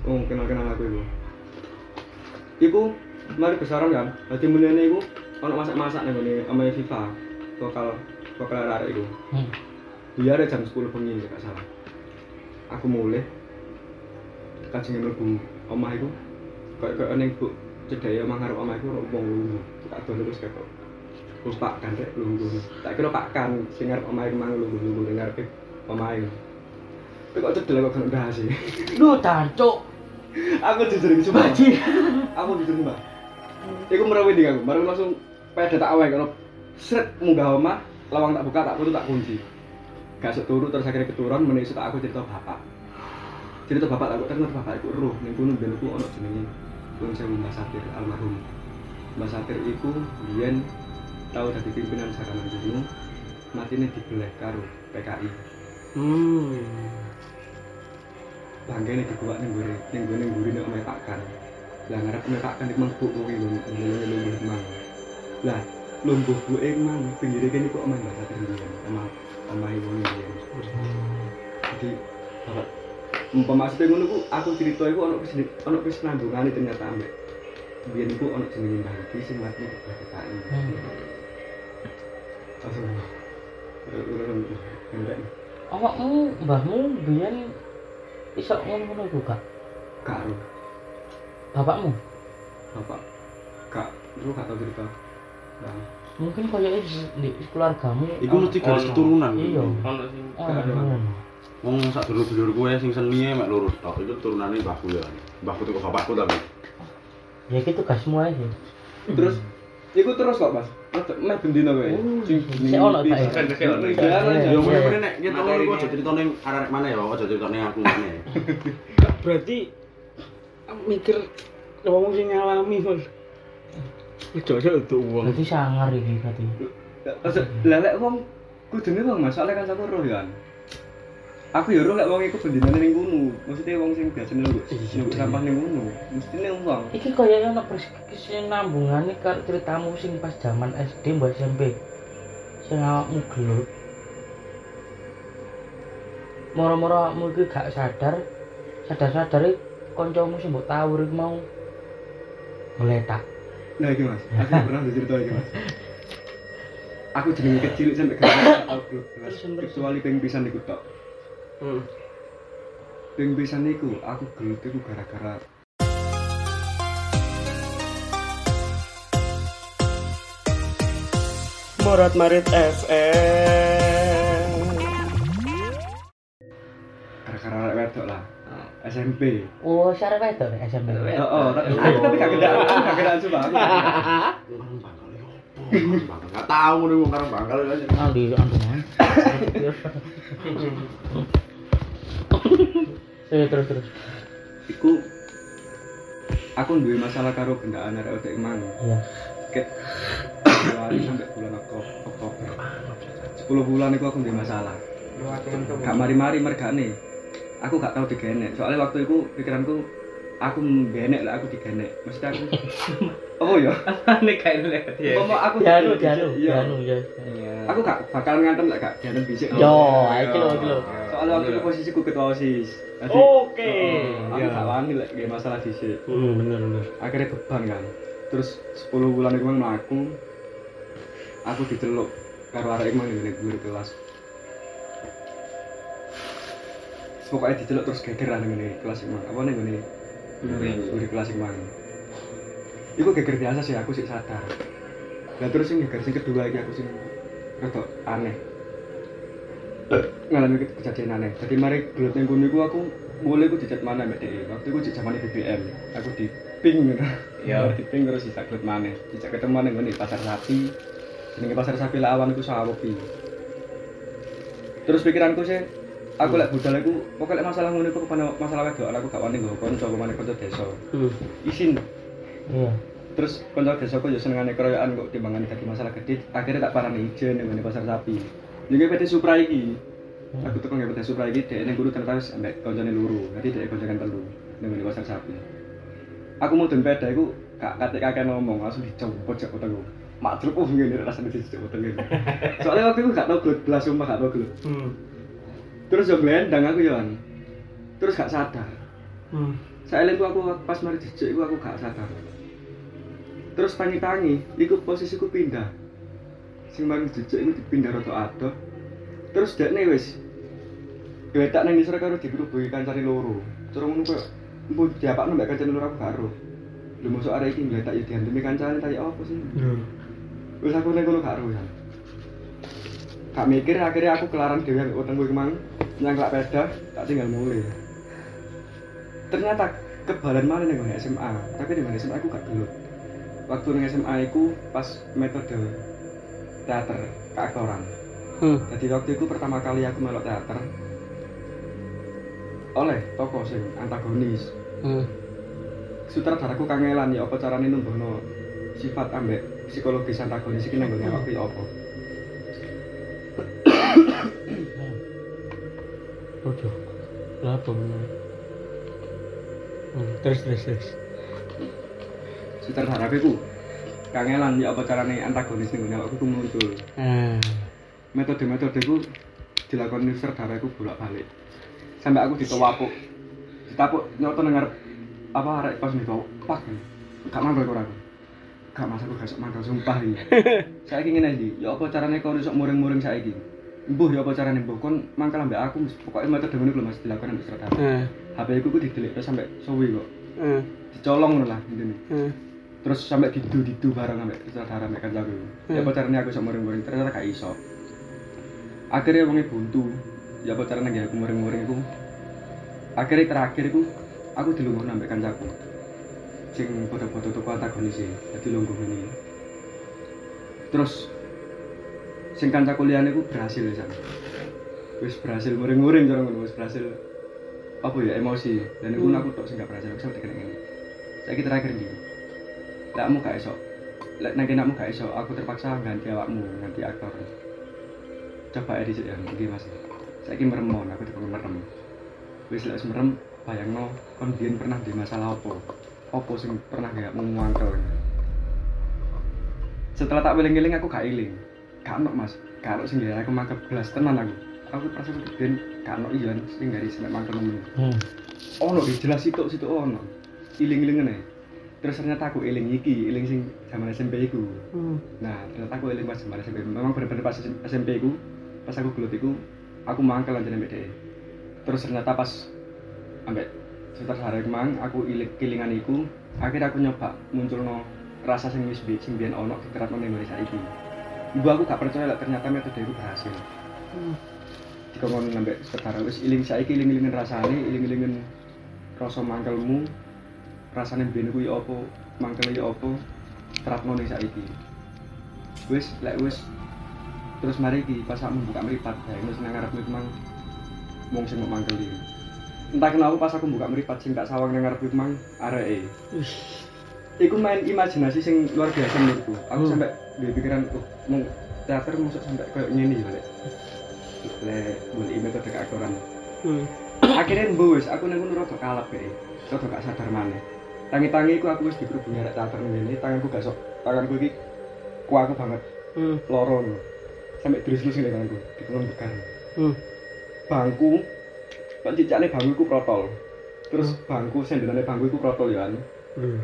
Oh kenal-kenal aku iku. Iku mari besaran kan dadi menene iku ono masak-masak ning ngene omahe FIFA. Lokal lokal arek iku. Hmm. dia ada jam 10 bengi nek gak salah. Aku mulai kajeng mlebu omah iku. Kayak kayak ning bu cedhake omah ngarep omah iku rombong lungo tak dono terus ketok terus pak kan rek lungguh tak kira pak kan sing ngarep omah iku mang lungguh ning ngarepe omah iku. Tapi kok cedel kok gak ndahas sih? Lu tancuk. aku jujur sumpah aku jujur mbak iku merawat di aku baru langsung pede tak awal kalau seret munggah omah lawang tak buka tak tutup tak kunci. Gak sok turu terus akhirnya keturun tak aku cerita bapak. Cerita bapak aku ternyata bapak iku roh. Ning kono ben iku ono jenenge Wong sewu Mbah Satir almarhum. Mbah Satir iku biyen tau dadi pimpinan Sarana Gunung matine dibeleh karo PKI hmm. Bangkene dibuat ning gure ning gone mburi nek omahe Pak Kan. Lah ngarep Pak Kan mabuk kuwi lho lumbuh mang. Lah lumbuh buke mang pinggire kene kok Mbak Satir mbiyen omah omahe wong mbiyen. Jadi bapak umpama maksudnya ngono ku aku cerita iku ono kes ono kesenambungane ternyata ambek biyen iku ono jenenge Mbah iki sing mati di PKI. Hmm. Awakmu mbahmu biyen iso ngono-ngono iku gak? karo Bapakmu? bapak kak lu gak tau cerita Bang. Mungkin koyo di keluargamu. Iku mesti garis keturunan. Iya. ono sing ngono. Wong sak dulur-dulur kowe sing seni mek lurus tok. Iku turunane mbahku ya. Mbahku tuh bapakku tapi. Ya gitu gak semua sih. terus iku terus kok mas Ada- meh bendino kowe Oh, sing sik ono ta ya? Kan Iya, Ya iya. ngene nek ngono ini. aja critane arek mana ya, aja critane aku mana. berarti mikir wong sing ngalami Mas. Wis jajal itu wong. berarti sangar iki berarti Maksud lelek wong kudune wong Mas, soalnya kan aku roh ya. Aku ya roh lek wong iku bendinane ning kono. Maksudnya wong sing biasa nunggu nunggu sampah ning kono. Mestine wong. iki kayaknya ono nambungane karo ceritamu sing pas zaman SD mbak SMP sing awakmu gelut moro-moro awakmu iki gak sadar sadar-sadar kancamu sing mbok tawur iku mau ngeletak Nah iki Mas, aku pernah cerita iki Mas. Aku jenenge kecil sampai gak tau Mas. Kecuali ping pisan iku tok. Hmm. Ping pisan iku aku gelut iku gara-gara Morat Marit FM. Gara-gara arek wedok lah. SMP. oh syarep wedok nek SMP Oh, oh, tapi aku tapi gak gendaan, aku gak gendaan sumpah. Aku Enggak tahu nih wong karo bangkal aja. ah di andungan Eh terus terus. iku aku duwe masalah karo gendaan arek wedok emang. Iya. Ket Januari sampai bulan Oktober. Oktober. 10 bulan iku aku duwe masalah. Gak mari-mari mergane. Aku gak tau digenek. Soalnya waktu itu pikiranku aku benek lah aku digenek. Mesti aku Oh ya, Ini kayak lewat ya. umpama aku Janu dicek, janu iya. janu ya. Aku gak bakal ngantem lah gak jalan bisik. Yo, ayo iki lho iki lho. Soalnya waktu itu posisiku ketua OSIS. Oke. aku gak wani lek nggih masalah dhisik. Hmm, bener bener. Akhirnya beban kan. Terus 10 bulan itu mlaku aku diceluk karo arek emang ngene guru kelas. Pokoknya diceluk terus gegeran ngene kelas emang. Apa nih ngene? Guru kelas emang. Iku geger biasa sih aku sih sadar. Dan terus sing geger sing kedua iki aku sing rada aneh. ngalami ke- kejadian aneh. Jadi mari gelut kono iku aku mulai aku dicat mana mbak DE. Waktu di zaman BBM, aku di ping gitu. Iya. di ping terus bisa gelut mana. Dijak ketemu ning ngene pasar sapi. Jenenge pasar sapi lah awan iku sawopi. Terus pikiranku sih aku lek budal iku pokoknya masalah ngono iku masalah wedokan aku gak wani nggo kanca apa maneh kanca desa. Hmm. Isin. Iya. terus kanca desaku yo senengane keroyokan kok timbangan dadi masalah gede akhirnya tak parani ijen ning pasar sapi. Jadi PT Supra iki. Aku tuh nggak PT Supra iki dhek ning guru ternyata wis ambek kancane loro jadi dhek kancakan telu ning pasar sapi. Aku mau den peda iku gak katek kakek ngomong langsung dicopot cek utangku Matruk oh ngene rasane dicopot ngene. Soalnya waktu itu gak tau gelut belas sumpah gak tau gelut. Hmm. Terus yo glendang aku yo terus gak sadar. Hmm. saya lihat aku pas mari jejak aku gak sadar. Terus tangi-tangi iku posisiku pindah. Sing mari jejak iku dipindah rada adoh. Terus dekne wis gletak nang isore karo digerubuhi kancane loro. Cara ngono koyo empu diapakno mbek kancane loro aku gak ero lho mosok arek iki gletak ya diantemi kancane ta ya apa sih? Hmm. wis aku nang kono gak ero ya gak mikir akhirnya aku kelaran dhewe ambek utangku iki mang. Nyangklak peda tak tinggal mulai. Ternyata kebalan nih gue SMA tapi di SMA aku gak gelut waktu nih SMA aku pas metode teater keaktoran. Hmm. jadi waktu itu pertama kali aku melok teater oleh tokoh sing antagonis. Hmm. sutradaraku kangelan ya apa carane numbuhno sifat ambek psikologis antagonis iki nang ya apa Ojo. Lah apa bener? Hmm. Terus terus terus. sutradaraku iku kangelan ya apa carane antagonis ning awakku ku muncul Ah. metode-metode ku dilakukan sutradara iku bolak-balik sampai aku ditawapuk ditapuk nyoto ngarep apa arek pas nih kau pak gak mangkel kok aku gak mas aku gak sok mangkel sumpah iki saya ingin aja ya apa caranya kau sok muring-muring saya iki Mbuh ya apa caranya? Mbuh kon mangkel ambek aku pokoknya metode ngono lho Mas dilakukan ambek sutradara Ah. HP ku ku didelik terus sampai suwi kok. Ah. dicolong ngono lah intine. Ah. terus sampai didu didu bareng ambek sutradara ambek kancaku ya apa caranya aku sok muring-muring ternyata gak iso. Akhirnya wongnya buntu. Ya apa caranya gak aku muring-muring iku? Akhirnya terakhir iku aku dilungguh ambek kancaku sing foto-foto tuku antagonis e dadi lungguh ini terus sing kancaku liyane iku berhasil ya Sam. wis berhasil muring-muring cara ngono wis berhasil apa ya emosi. Dan iku aku tok sing gak berhasil aku sampe kena ngene. Saiki terakhir iki lek kamu gak iso lek nek kamu gak iso aku terpaksa ganti awakmu ganti aktor. Coba dhisik ya iki Mas. Saiki meremon aku dikon merem. Wis lek merem bayangno kon biyen pernah di masalah opo opo sing pernah kayak mengwangkel setelah tak eling-eling aku gak eling gak ono mas. Sing gawe aku mangkep gelas tenan aku. Aku pas aku biyen gak ono iya sing dari semek mangkel nemen Hmm. ono di jelas situ situ ono. Iling-iling ngene. Terus ternyata aku eling iki eling sing zaman SMP iku. Nah ternyata aku eling pas zaman SMP memang bener-bener pas SMP iku pas aku gelut iku aku mangkel aja ambek dhek. Terus ternyata pas ambek sekitar sehari kemang aku ilik kilingan iku akhirnya aku nyoba munculno rasa sing wis bi- sing biyen ono diterapno ning ngene saiki ibu aku gak percaya lah ternyata metode itu berhasil. Dikongkon ambek sekarang wis iling saiki iling-ilingen rasane iling-ilingen rasa mangkelmu. Rasane biyen kuwi apa mangkel ya apa terapno ning saiki. Wis lek wis. Terus mari iki pas aku buka mripat ya wis nang ngarep kuwi mang mung sing mau mangkel iki entah kenapa pas aku buka mripat sing tak sawang nang ngarep kuwi mang areke. Iku main imajinasi sing luar biasa menurutku. Aku Hmm. sampai di pikiran oh mau teater masuk sampai kayak gini ya lek boleh metode keaktoran Hmm. akhirnya wis aku neng kono rada kalap kae rada gak sadar maneh. Tangi-tangi iku aku wis dikerubungi arek teater ngene tanganku gak sok tanganku iki kuaku banget. Hmm. loro sampai terus-terus ngene tanganku dikelon bekar Hmm. bangku kok cicakne bangku iku protol. Terus bangku sendelane bangku iku protol ya kan? Hmm.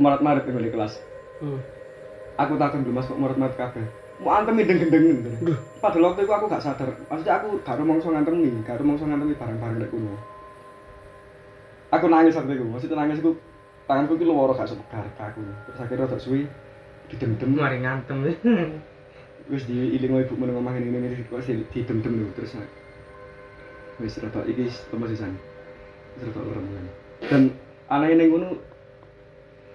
marat-marit ning ngene kelas. Hmm. Aku takon dulu mas kok kabeh. Mau antemi gendeng-gendeng padahal waktu itu aku gak sadar. Maksudnya aku gak rumongso ngantemi gak rumongso ngantemi barang-barang lek kuno. Aku nangis waktu itu. Maksudnya nangis aku tanganku itu loro gak sepegar aku. Terus akhirnya rada suwi didem-dem. Mari ngantem. wis diiling ibu meneng omah ngene ngene kok sih didem-dem lho terus wis rada iki lemes sisan wis rada lorem kan dan aneh ning ngono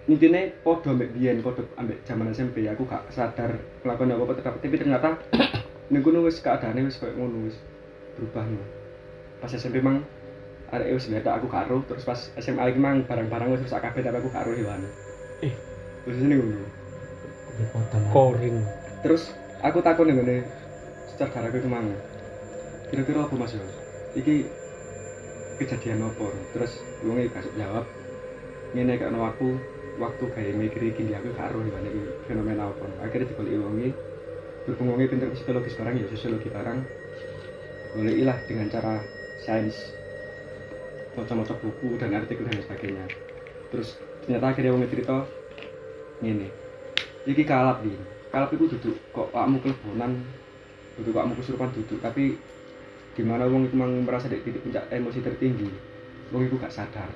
intine padha ambek biyen padha ambek zaman SMP aku gak sadar melakukan apa-apa tetap tapi ternyata ning kono wis keadaane wis koyo ngono wis berubah no. pas SMP mang arek wis ngeliat aku karo terus pas SMA iki mang barang-barang wis rusak kabeh tapi aku karo hewan Eh. terus ini lah. Koring. terus aku takut nih ngene secara aku kemang kira-kira apa mas Yos? iki kejadian apa terus wongnya kasih jawab ngene kayak aku waktu kayak mikir iki dia aku karo gimana iki fenomena apa. Akhirnya dibalik wongi berhubung wongi pinter psikologis barang ya sosiologi barang. Boleh ilah dengan cara sains macam-macam buku dan artikel dan sebagainya. Terus ternyata akhirnya wongi cerita ngene iki kalap nih kalap itu duduk kok kamu kelebonan duduk kamu kesurupan duduk tapi gimana wong itu merasa di titik puncak emosi tertinggi wong itu gak sadar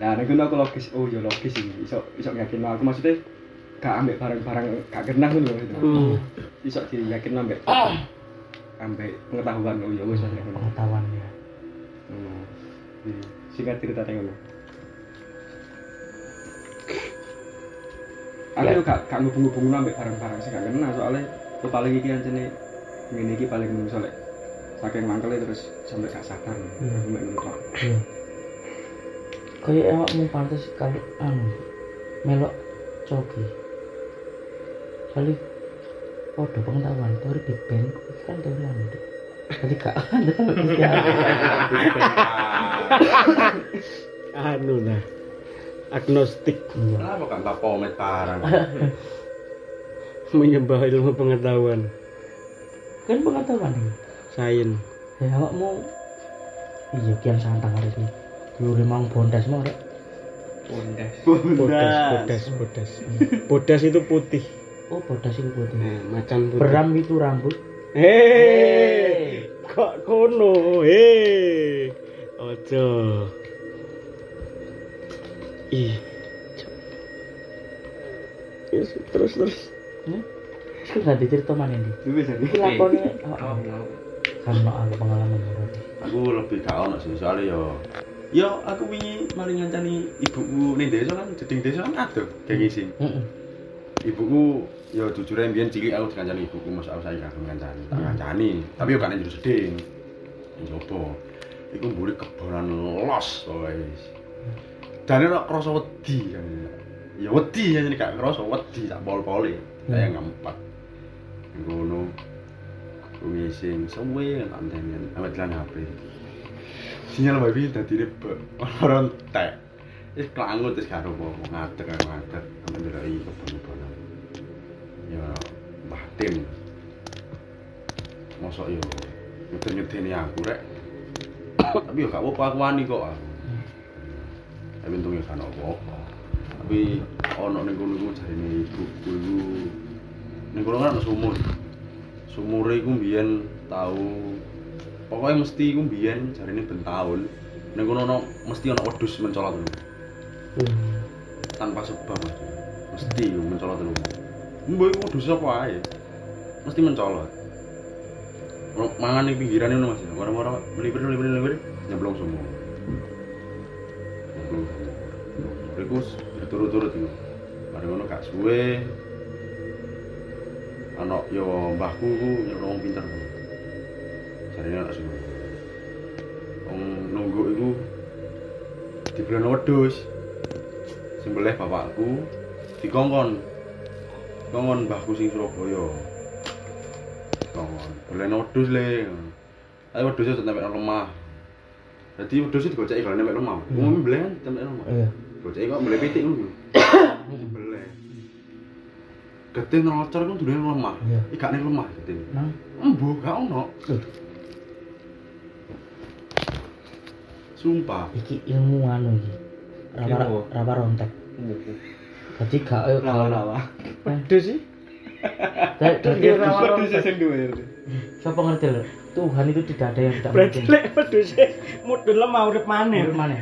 nah nek aku logis oh ya logis ini iso iso yakin aku maksudnya gak ambek barang-barang gak genah ngono maksudnya Hmm. iso diyakin ambek ambek pengetahuan oh ya wis maksudnya ngono Pengetahuan ya. Ngono. Jadi, singkat cerita ngono aku Ya. yo gak gak ngubung-ngubung ambek barang-barang sih gak kena soalnya yo paling iki ancene ngene iki paling menungso lek saking mangkele terus sampai gak sadar Hmm. aku mek Kayak awakmu pantas kalau anu melok coki. Kali podo pengetahuan teori Big Bang kan teori anu. Jadi gak ada Anu lah. Agnostik. Kenapa kan tak pomet barang? menyembah ilmu pengetahuan Kan pengetahuan ini. sains. Ya awakmu iya kian santang harus nih. Guru mang bondas mau rek. Bondas. Bodas, bodas, bodas. Bodas itu putih. Oh bondas itu putih. Nah, macan putih. Beram itu rambut. Hei, kok kono? Hei, ojo. Ih. Yes, terus terus. Itu gak dicerita mana nih? Itu bisa nih. Iki lakone awakmu. Karena aku pengalaman berarti. Aku lebih gak ono sih soalnya yo Yo, aku wingi maling ngancani ibuku ning desa kan, jeding desa kan aduh, kayak ngisi. Heeh. Ibuku yo jujur ae mbiyen cilik aku dikancani ibuku masa aku saiki gak ngancani. Tak ngancani, tapi yo gak ning jero seding. Jopo. Iku mburi kebonan los pokoke. wedane ora krasa wedi. Ya wedi ya jadi gak krasa wedi sak pol-pole. Saya ngempet. Ngono. Kuwi sing suwe kan antenen awet lan HP. Sinyal wifi dadi rebek. Ora entek. Wis klangut wis gak apa ngadeg ngadeg sampe ndelok kebon-kebonan. Ya Mbah Tim. Mosok yo nyedeni aku rek. Tapi yo gak apa-apa aku wani kok. aku. Tapi untungnya kan apa-apa. Tapi ono ning kono iku jarine ibuku iku ning kono kan sumur. Sumure iku mbiyen tau pokoknya mesti iku mbiyen jarine ben taun. Ning kono ono mesti ono wedhus mencolot dulu. Hmm. Tanpa sebab Mas. Mesti mencolot dulu. Mbok iku wedhus apa ae. Mesti mencolot. Mangan ning pinggiran ngono Mas. Ora-ora melipir melipir melipir nyemplung sumur. Nyemplung sumur. Iku berturut-turut iku. Mari ngono gak suwe. Ana yo mbahku ku wong pinter. Jarine ana sing wong nunggu iku dibelano wedhus. Sembelih bapakku dikongkon. Kongkon mbahku sing Surabaya. Kongkon. Belano wedhus le. Ayo wedhus itu tempel lemah. Jadi wedhus itu digoceki kalau nempel lemah. Umumnya beleh kan tempel lemah. Iya. Bocah kok mbeleh pitik ngono. Mbeleh. Getih ngelocor ku duwe lemah. Iya. Gak ning lemah getih. Nang Embo gak ono. Loh. Sumpah. iki ilmu anu iki. Raba Ilmu. raba rontek. Jadi gak ayo Lawa-lawa. Waduh sih. Berarti Iya, rawa rawa Wedhus sing duwe. Siapa ngerti lho? Tuhan itu tidak ada yang tidak Berarti mungkin. lek wedhuse mudhun lemah urip maneh. Menurut mana?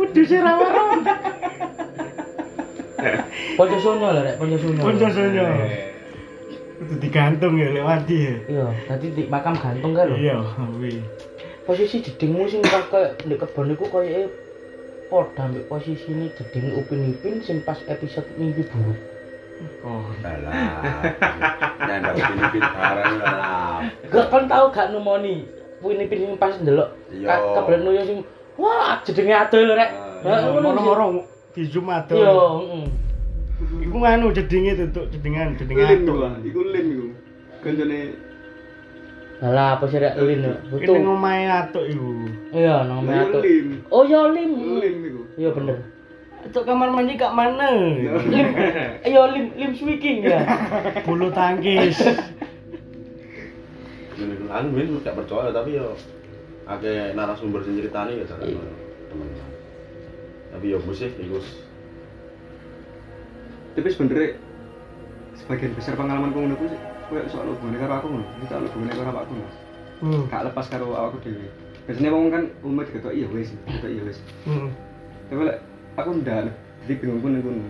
Wedhuse rawa rontek. Ponco sonyo lah rek, ponco sonyo. Ponco sonyo. Kudu digantung ya lewati ya. Iya, tadi di makam gantung kan lho. Iya, kuwi. Posisi jedingmu sing pas kayak di kebon iku koyoke padha ambek posisi ini jeding Upin Ipin sing pas episode mimpi buruk. Oh, Alah. Nyandak ini pintaran lah. Gak kan tau gak numoni Upin Ipin sing pas ndelok kebelan nuyo sing wah jedenge adol rek. Ah, sih. moro-moro di zoom Iya, atur. heeh. Iku nganu jedinge tutuk jedingan, jeding Lin atuk. iku, iku lin iku. Kancane Lah apa sih rek lin Butuh. ning omahe atuk iku. Iya, nang Lah, metu. lin. Oh ya lim. Lin iku. Iya bener. Atuk kamar mandi kak mana? Lim. Iya lim lim speaking ya. Bulu tangkis. Ini kan aku wis gak percaya tapi yo akeh narasumber sing ceritani ya cara Iya. teman-teman. Tapi yo wis sih iku Tapi sebenarnya sebagian besar pengalaman ku sih koyo soal hubungannya karo aku ngono. Iki soal hubungannya karo awakku ngono. Hmm. Gak lepas karo awakku dhewe. Biasanya wong kan umum gitu iya wis, gitu iya wis. Hmm. Tapi lek aku ndak jadi bingungku ning kono.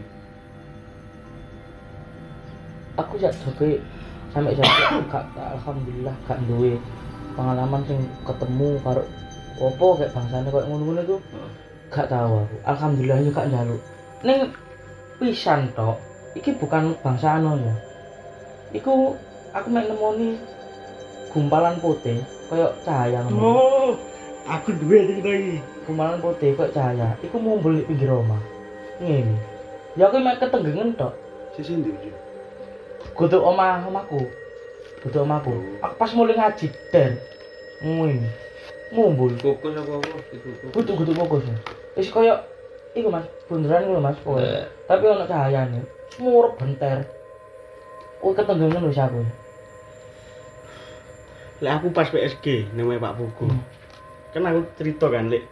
Aku sak joge sampai sampai gak alhamdulillah gak duwe pengalaman sing ketemu karo opo kayak bangsane koyo ngono-ngono iku gak tahu aku. Alhamdulillah yo gak njaluk. Ning pisan tok. Iki bukan bangsa anu ya. Iku aku mek nemoni gumpalan putih koyo cahaya ngono. Oh, aku duwe cerita iki. Gumpalan putih koyo cahaya. Iku mumbul di pinggir omah. Ngene. Ya aku mek ketenggengen tok. sisi ndi sih. Kudu omah omahku. Kudu omahku. Aku pas mulai ngaji dan ngene. Mumbul. Fokus apa apa itu. Kudu kudu fokus. Wis koyo iku Mas, bunderan lho, Mas. kowe. Tapi ono cahayane. Murep benter. Kowe ketenggengen wis aku. Lek aku pas PSG omahe Pak Pugu. Hmm. Kan aku cerita kan lek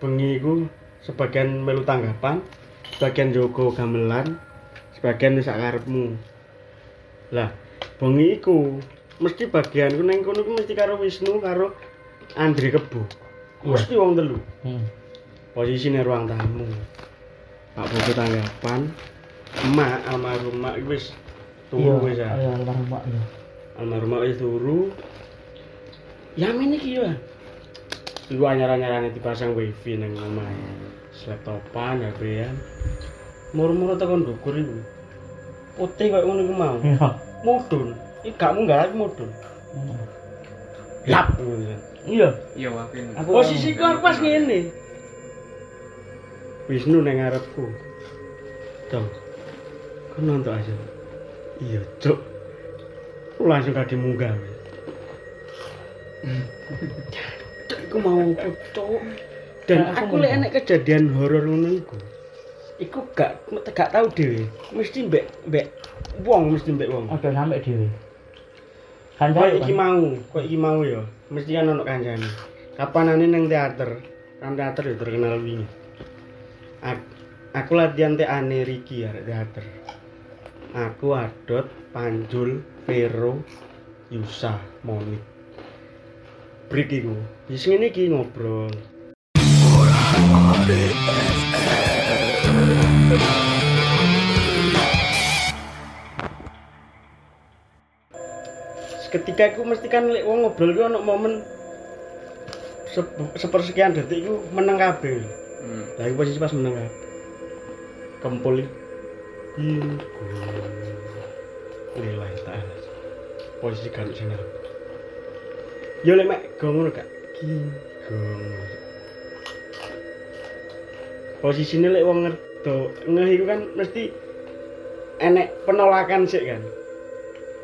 bengi iku sebagian melu tanggapan, sebagian jogo gamelan, sebagian sak karepmu. Lah, bengi iku mesti bagianku nang kono iku mesti karo Wisnu karo Andri Kebu. Mesti wong telu. Hmm. posisinya ruang tamu Pak Bobo tanggapan emak almarhumah iku wis turu wis ya Iya, almarhumah iya. almarhumah wis turu ya ini iki ya iku anyar-anyarane dipasang wifi nang omahe laptopan HP-an muru-muru tekan dukur iku putih kok ngono iku mau Iya. mudun iki gak munggah mudun Hmm. lap. Iya. Iya wakin. Aku posisiku aku pas ngene Wisnu nang ngarepku. Cok. Kau nonton aja. Iya. Aku langsung kadi munggah. Iku mau Cok? Dan Nah, aku aku lek enek kejadian horor ngono iku. Iku gak gak tau dhewe. Mesti mbek mbek wong mesti mbek wong. Oke sampai dhewe. Kan Kayak iki mau, kok iki mau ya. Mesti kan ono kancane. Kapanane nang teater. Kan teater ya terkenal wingi. Ak- Aku latihan ane Riki ya teater. Aku Adot, Panjul, Vero, Yusa, Monik. Break iku. Wis ngene iki ngobrol. Ketika aku mesti kan lek wong ngobrol ku ono momen sep- sepersekian detik iku meneng kabeh. Hmm. Lah iku posisi pas meneng kabeh. Kempul iki. Lillahi ta'ala. Posisi kan sing. Yo lek mek gong ngono gak. Ki gong. Posisine lek wong ngerdo ngeh iku kan mesti enek penolakan sih kan.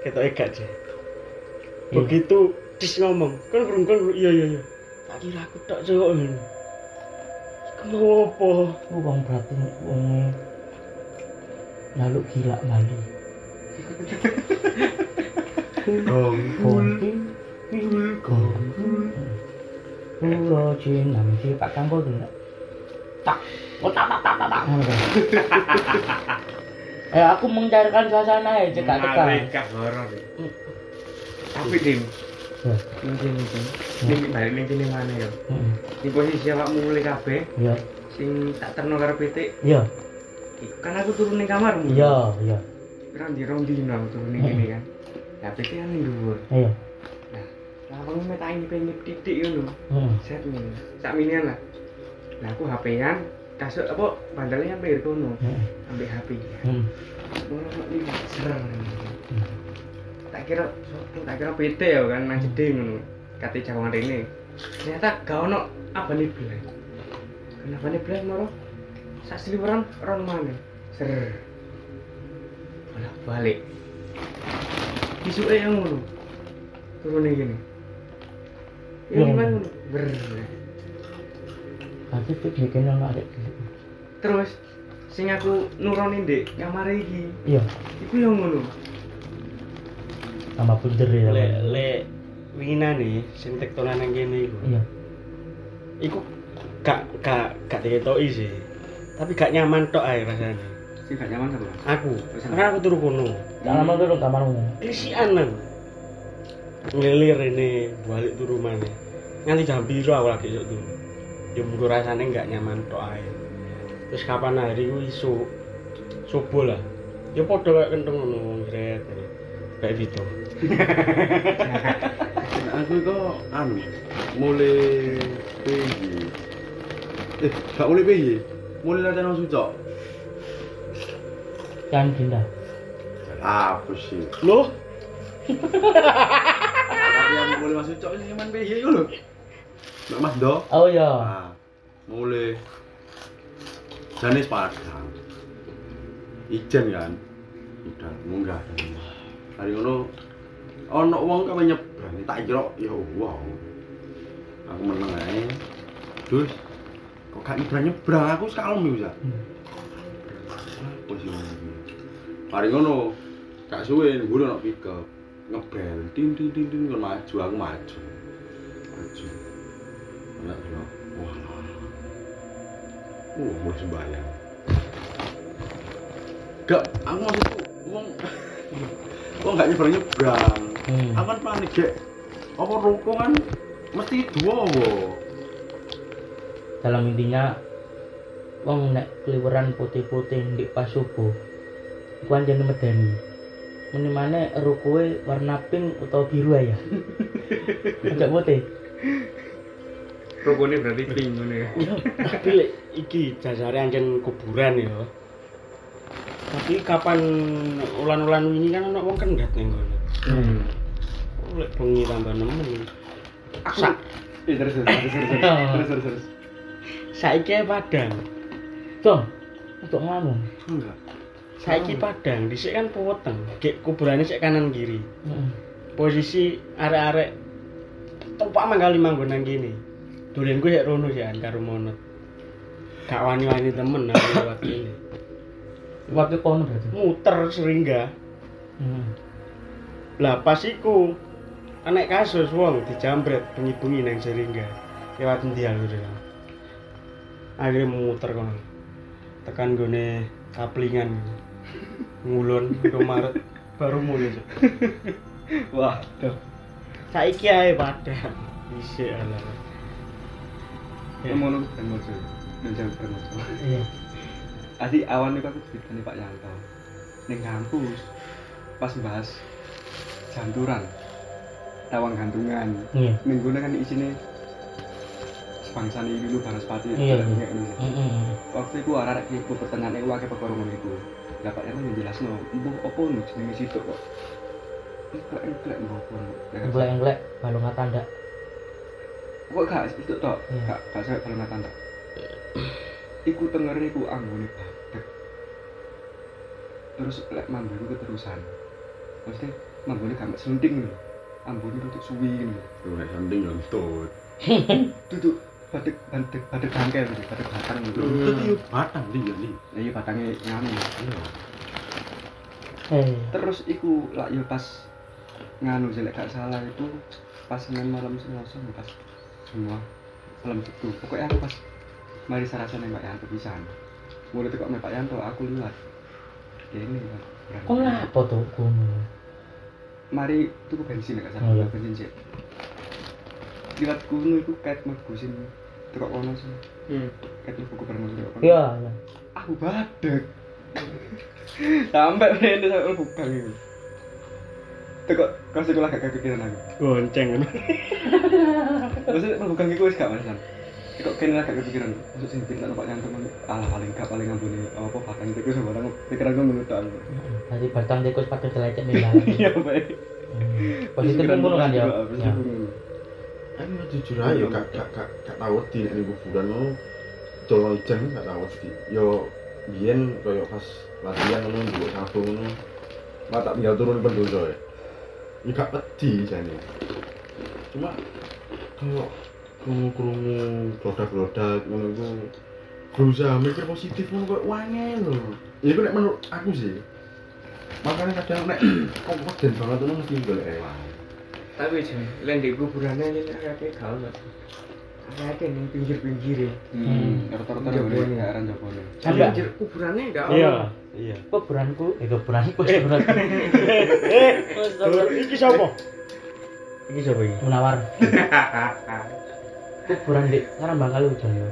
Ketoke gak sih. Iya. Begitu Cis ngomong, kan kurung kan iya iya iya. Tak kira aku tak. Iku mau apa? Wong berarti wong nyaluk gila mandi. Gong. Gong. Pulo Cinam si Pak Kangko tuh enggak? Tak, oh tak tak tak tak tak. Eh aku mencarikan suasana ya cekak cekak. Malaikat horor. Tapi dim, Ya. ning kene iki. Ning balik ning kene mana ya? Heeh. Di posisi awakmu mulai kabeh Iya, sing tak terno karo pitik, iya, kan aku turun ning kamarmu. iya, iya, Rong di rong dino turun ning kene kan. Lah pitik kan ning dhuwur. iya. Lah aku metaki penyep titik ngono. Heeh. Set nih. Sak minian lah. Lah aku HP-an kasut apa bandelnya hampir kono. Heeh. Ambil HP. Heeh. Ngono iki ser. Tak kira tak kira PT ya kan nang jeding ngono. Kate jawangan rene. Ternyata gak ono abane blas. Kenapa nih blas moro? Sak seliweran orang mana? Ser. Bolak balik. Isuke yang ngono. Turun gini. Iya. Gimana ngono? Ber. Berarti tuh bikin yang ada Terus sing aku nurunin dek kamar iki. Iya, Iku yang ngono. tambah bunder ya. Lek lek winginan nih sing tektonan nang kene iku. Iya. Iku gak gak gak diketoki sih. Tapi gak nyaman tok ae rasane. Sing gak nyaman apa? Aku, karena aku turu kono. Tak lama dulu kamarmu. Klisian aku. Ngelir ini balik turu mana. Nganti jam biru aku lagi turu. Ya mungkin rasanya nggak nyaman tok ae. Terus kapan hari ku isu subuh lah. Ya podo kayak kenteng ngono wong gret. Kayak gitu. Aku itu anu mulai PJ eh gak mulai PJ mulai latihan langsung cok Jangan dinda. apa sih Loh, mulai masuk cok ini cuman PJ itu loh Mbak Mas Do. Oh iya. nah, mulai. Jenis padang. Ijen kan? Udah munggah hari ngono ono wong kame nyebrang tak kira ya wow aku meneng ae. Terus kok gak nyebrang nyebrang? Aku sekalem iku ya hari ngono gak suwe mburi ono pick up ngebel tin tin tin tin kon maju aku maju maju enak yo wah uh mau sembayang gak aku maksudku wong wong gak nyebrang nyebrang Hmm. aku kan panik gek apa ruko kan mesti dua wo Dalam intinya wong nek keliweran putih-putih di pas subuh. Iku anjene medeni. Mene maneh rukoe warna pink utawa biru ya. Agak putih. Rokone berarti pink ngono ya. tapi lek iki jasare anjen kuburan ya. Tapi kapan ulan-ulan ini kan ono wong kendhat ning kono. Hmm. Lek bengi tambah nemen. Aku Sak Eh, terus terus terus terus terus terus terus. saiki ae padang. Cung, untuk nganu. Enggak. Saiki Padang, dhisik kan peweteng. Gek kuburane sik kanan kiri. Heeh. Posisi arek-arek topak manggali manggon nang kene. Dolen gue ya rono sih karo monot. Gak wani-wani temen aku lewat kene. Waktu kono berarti. Muter seringga. Heeh. Lah pas iku anek kasus wong dijambret bengi-bengi nang seringga. Lewat aku lho. Akhirnya muter kono. Tekan gone kaplingan. Ngulon ke Maret baru mulai. Tuh. Saiki ae Padang. Isik alah. Ya. Ngono kan mojo. Dan jam kan mojo. Iya. Adi awan itu aku ditanya Pak Yanto. Ning kampus pas bahas janturan. Tawang gantungan. Iya. Minggu kan isine sebangsa ini dulu Banaspati Iya, iya. Indonesia. Waktu itu arah-arah iku pertengahan iku akeh perkara ngono iku. Lah Pak Yanto njelasno, "Mbuh opo nu jenenge situ kok?" Engklek-engklek mbok opo. nu?" Lah, Englek-englek balungan tanda. Kok gak itu tok? Iya. Gak gak sampe tanda. Iku tenger iku anggone. Terus lek mambu iku keterusan. Maksudnya mambune gak mek selenting lho. Ambune suwi ngono. Tuh nek sanding yo entut. Badhek badhek badhek bangkel gitu, badhek batang gitu. Entut yo batang yo ndi. Lah iya batangnya nganu. Eh. Terus iku lak yo pas nganu sih lek gak salah itu pas Senin malam Selasa pas semua malam itu pokoknya aku pas mari sarasa neng Pak Yanto pisan mulai tekok neng Pak Yanto aku liwat ini Kok ngapa tuh kono? mari tuku bensin gak Oh, salah iya. bensin sih liwat kuno iku kait mebusin tekok kono sih Hmm. kait lebu gubernur tekok kono Iya, iya. aku badek sampai ini sampai lebu gang itu tekok kasih kulah gak kepikiran aku Gonceng kan. Maksudnya mlebu kang iku wis gak masalah. Kok kene lah gak kepikiran. Maksud sing pinter Pak Yanto men alah paling gak paling ngambune apa batang itu sembarang pikiran gue menurut aku. Tadi batang tikus pakai celecek nih lah. Iya, baik. Positif kan ngono kan ya. Kan jujur aja gak gak gak gak tau wedi nek ning kuburan ngono. Dolong ijen gak tau wedi. Yo biyen koyo pas latihan ngono mbok sabung ngono. Lah tak tinggal turun pendoso ya. Ya gak wedi jane. Cuma kalau krungu-krungu glodak-glodak ngono iku berusaha mikir positif ngono kok wangel lho. Ya iku nek menurut aku sih. Makanya kadang nek kok weden banget ngono mesti golek elang. Tapi jen, lain di kuburannya ini kayak gak ono. Kayak ning pinggir-pinggir ya. Hmm, rata-rata Jabone. aran jabone. Sampai Pinggir kuburannya gak ono. Iya, iya. kuburanku, eh kuburanku sebenarnya Eh, sapa? Iki sapa iki? menawar. Kuburan di bakal hujan ya.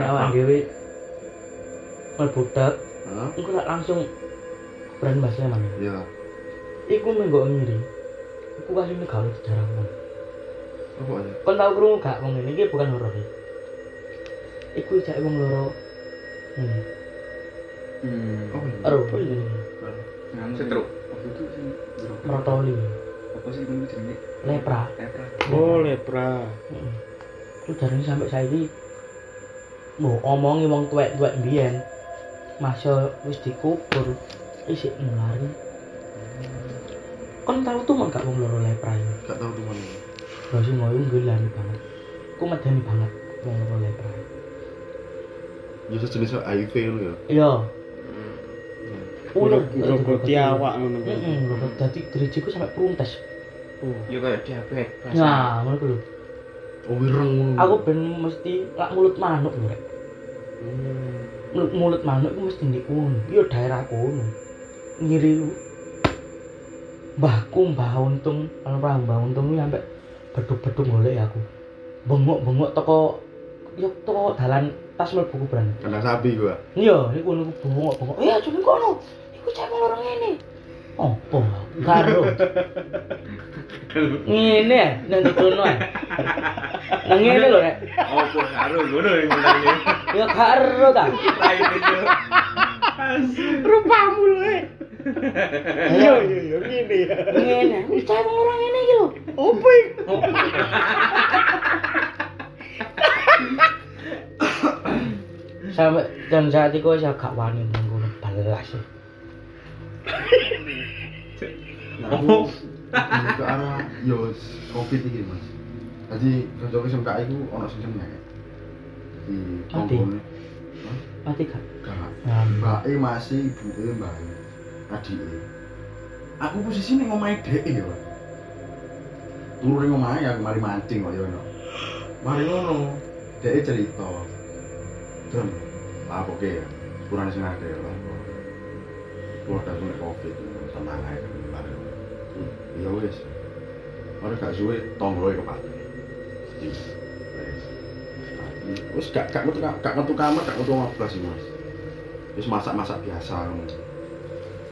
Awak engko lak langsung kuburan Mbah Sleman. Iya. Iku menggo ngiri. Iku kasine gawe sejarah mon. Apa aja? Kon tau krungu gak wong ngene iki bukan horor iki. Iku jek wong loro ini. Hmm. Apa ini? Ero ini Nganu Setruk. Waktu itu merotoli, Apa sih itu jenenge? lepra. Lepra. Oh, lepra. Heeh. Ku jarene sampai saiki mbok omongi wong tuwek-tuwek mbiyen. Masa wis dikubur isik nulari. Kon tau tuh gak wong loro lepra iki. Gak tahu tuh mana. Bro sing ngoyo ngelani banget. Ku medeni banget wong loro lepra. Ya sejenis HIV ngono ya. Iya. Ular Grogoti awak ngono kan. Heeh, lho dadi dirijiku sampai pruntes. Ya kayak diabetes. Nah, ngono ku lho. Oh wireng ngono. Aku ben mesti lak mulut manuk lho rek. Mulut, mulut manuk ku mesti ndek kono. Iya daerah kono. Ngiri. Mbahku Mbah Untung, almarhum Mbah Untung ku sampe beduk-beduk golek aku. Bengok-bengok toko yo toko dalan tas mlebu kuburan. Kena sapi gua. Iya, iku ngono ku bengok-bengok. Iya, cuma kono. Iku cek orang ngene. Opo? Karo. Ngene ya, nang di kono ya. Nang ngene lho rek. Opo karo ngono mulane. Ya karo ta. Lain itu. Rupamu lho. Iya, iya, iya, ngene ya. Ngene. Wis cek wong orang ngene iki lho. Opo iku? Sampai dan saat itu saya gak wani nunggu balas. Sih Nah, aku lebih ke arah yo covid iki mas. Jadi kanca SMK iku ono sing seneng di Mati? konggone mati gak gak mbak E masih ibu E mbak E adik E aku posisi ning omahe dhek ya Pak. turu ning omahe aku mari mancing kok ya ono mari ngono dhek cerita Don, apa ke ya? Kurang sing ada ya, Pak. Keluarga gue covid, aja kan, bareng. Ya wis. Ora gak suwe tonggoe kepake. Wis. Gak gak metu gak metu kamar, gak metu iki, Mas. Wis masak-masak biasa ngono.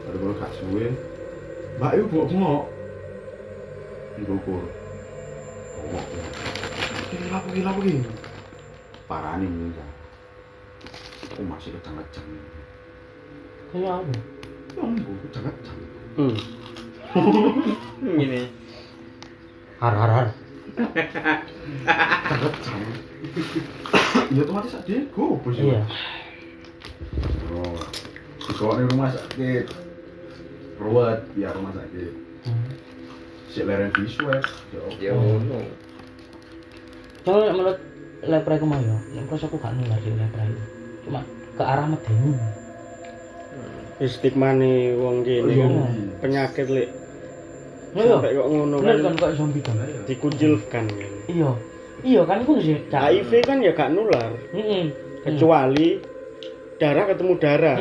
Baru kalau gak suwe, Mbak Ibu. Ngukur. Bengok. Ini lapo iki lapo iki. Parani minta. Aku masih kejang-kejang. kayak apa Ya ampun, kejang-kejang. Hmm. Ngene. har har har Kejang. Ya otomatis ada sih. iya Oh, ning rumah sakit. Rawat biar rumah sakit. Hmm. Si leren diswab. Ya ngono. soalnya menurut lepre aku mau ya terus aku gak nular di lepre itu. Cuma ke arah medeni stigma nih wong gini Iya. kan penyakit lek. Iya. Sampai kok ngono kan. kan kok zombie kan? Dikucilkan kan. Iya. Iya kan itu sih. HIV kan ya gak nular. Kecuali darah ketemu darah.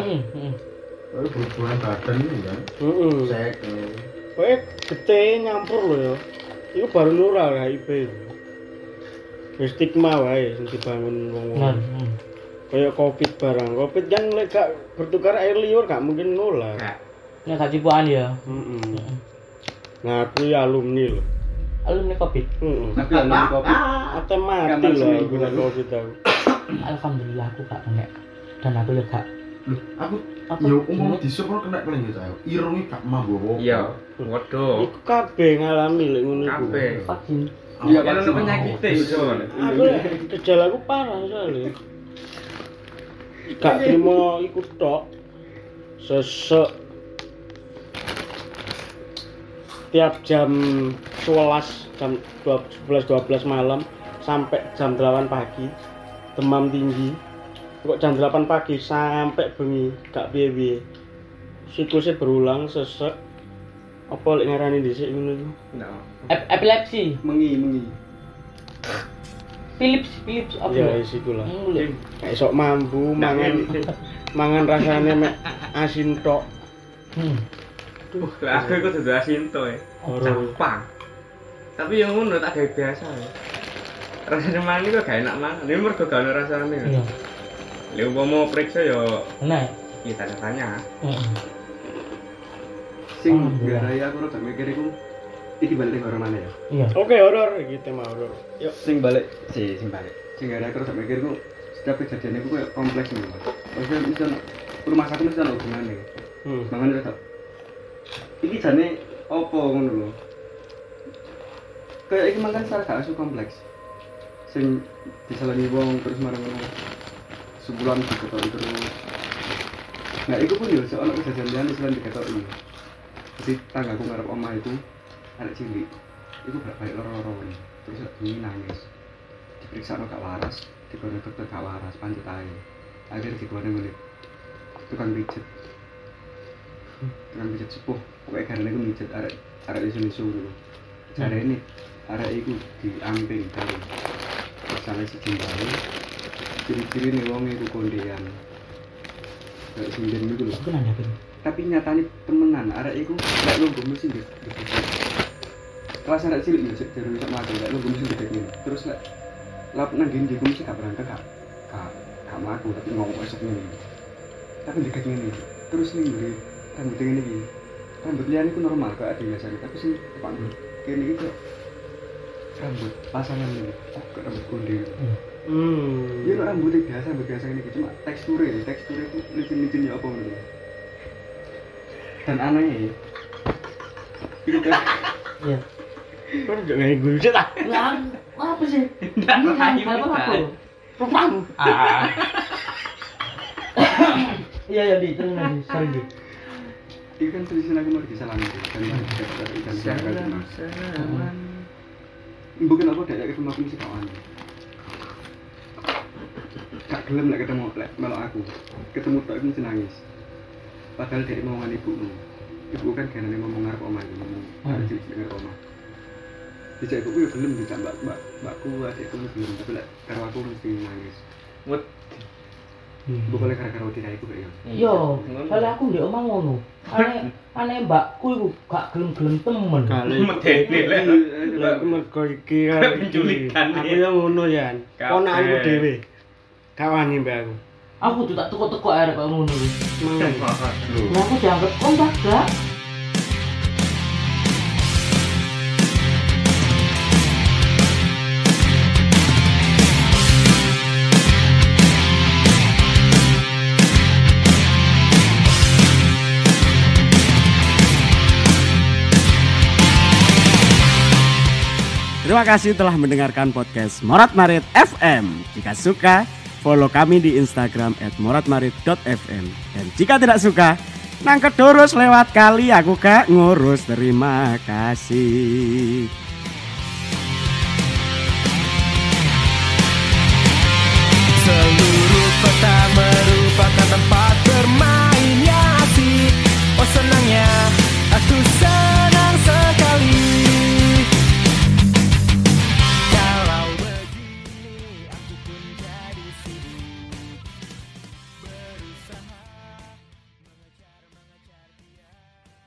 Berhubungan badan ini kan. heeh Sek. kowe gete nyampur lho ya iku baru nular HIV Ya stigma wae sing dibangun wong Bener. wong heeh. kayak covid barang covid kan lek gak bertukar air liur gak mungkin nular Gak. Ini gak cipuan ya. heeh Heeh. ngaku ya alumni lho Alumni Covid. heeh Tapi alumni kopi. Ate mati lho aku nek covid aku Alhamdulillah aku gak kena. Dan aku ya gak Loh, aku yo umum di sepur kena paling gitu ayo. Irungi gak mambu apa. Iya. Waduh. iku kabeh ngalami lek ngono iku Kabeh. Iya kan ono penyakit iso. aku lek gejalaku parah soalnya gak terima iku tok sesek tiap jam 11 jam 11 12 malam sampai jam 8 pagi demam tinggi kok jam 8 pagi sampai bengi gak piye-piye siklusnya berulang sesek apa lek ngarani dhisik ngono iku Nah. Ep- epilepsi. Mengi, mengi. Philips, Philips apa ya ya? wis iku lah kayak sok mambu mangan mangan rasanya mek asin tok Hmm. Duh, lah aku iku dudu asinto ya. Horor. Gampang. Tapi yang ngono tak gawe biasa ya. Rasanya mani kok gak enak mangan. Ini mergo gak ono rasane. Iya. Lha umpama periksa ya Nah. ya tanda tanya. Heeh. Sing Alhamdulillah. garai aku rada mikir iku iki balik horor mana ya? Iya. oke horor iki tema horor yuk Sing balik, si sing balik. Sing garai aku rada mikir setiap kejadian iku kayak kompleks nih. Maksudnya ono rumah sakit mesti ono hubungannya. hmm. Makanya rada iki jane opo ngono lho. Kayak iki makan secara gak asu kompleks. Sing disalani wong terus marang Sebulan diketoki terus. Nah, itu pun ya soal kejadian liane selain diketoki. Jadi tanggaku ngarep omah itu anak cilik. Itu gak baik loro-loro Terus ini nangis. Diperiksa no gak waras, digoreng dokter gak waras, pancet aja. Akhirnya digoreng oleh tukang pijet. Tukang pijet sepuh. Pokoknya karena itu mijet arek arek isu-isu dulu. Cara ini arek itu diamping dari misalnya si ciri-ciri nih wong itu kondean. Kayak sinden gitu loh Aku nanya tapi nyatanya temenan arek iku lek lungguh mesti di kelas arek cilik ya cek dari bisa mati lek lungguh mesti gede ini terus lek lap nang gini gue mesti gak berangkat gak gak gak mlaku tapi ngomong esok ini tapi deket ini terus nih beli rambut ini iki. Rambut liane itu normal kok ada biasanya tapi sih panggul kene iki kok rambut pasangan ini kok rambut konde hmm. Iya no, rambutnya biasa, biasa ini cuma teksturnya, teksturnya itu licin-licin ya apa gitu. Dan anehnya ya, itu kan Iya. Kok gak ngai gue sih tak Lah, apa sih? Nggak, Iya, rayu apa apa? Rupam. Ah. Iya ya di terus nanti sorry di. Iki kan tulisan aku mau disalam itu dan dan dan salaman Bukan aku ada ketemu aku mesti kawan. Gak gelem lek ketemu lek melok aku. Ketemu tak aku mesti nangis. Padahal dia mau ngomong ibumu. Ibu kan kan ngomong ngarep omah iki, ngomong Hmm. arep cilik ngarep omah. Dijak ibuku ya gelem dijak mbak mbak mbakku adikku gelem tapi lek karo aku mesti nangis. Wet. Bukan lek gara-gara tidak iku kayak Yo, soalnya aku di omah ngono. Ane ane mbakku iku gak gelem-gelem temen. Medeni lek. Lah mergo iki kan Penculikan, Aku ya. yang ngono ya. Ponakku dhewe. Gak wani mbak aku. Aku tuh tak teko-teko arek kok ngono. Lah aku dianggap kontak gak? Terima kasih telah mendengarkan podcast Morat Marit FM. Jika suka, follow kami di Instagram at moratmarit.fm. Dan jika tidak suka, nangket terus lewat kali aku gak ngurus. Terima kasih.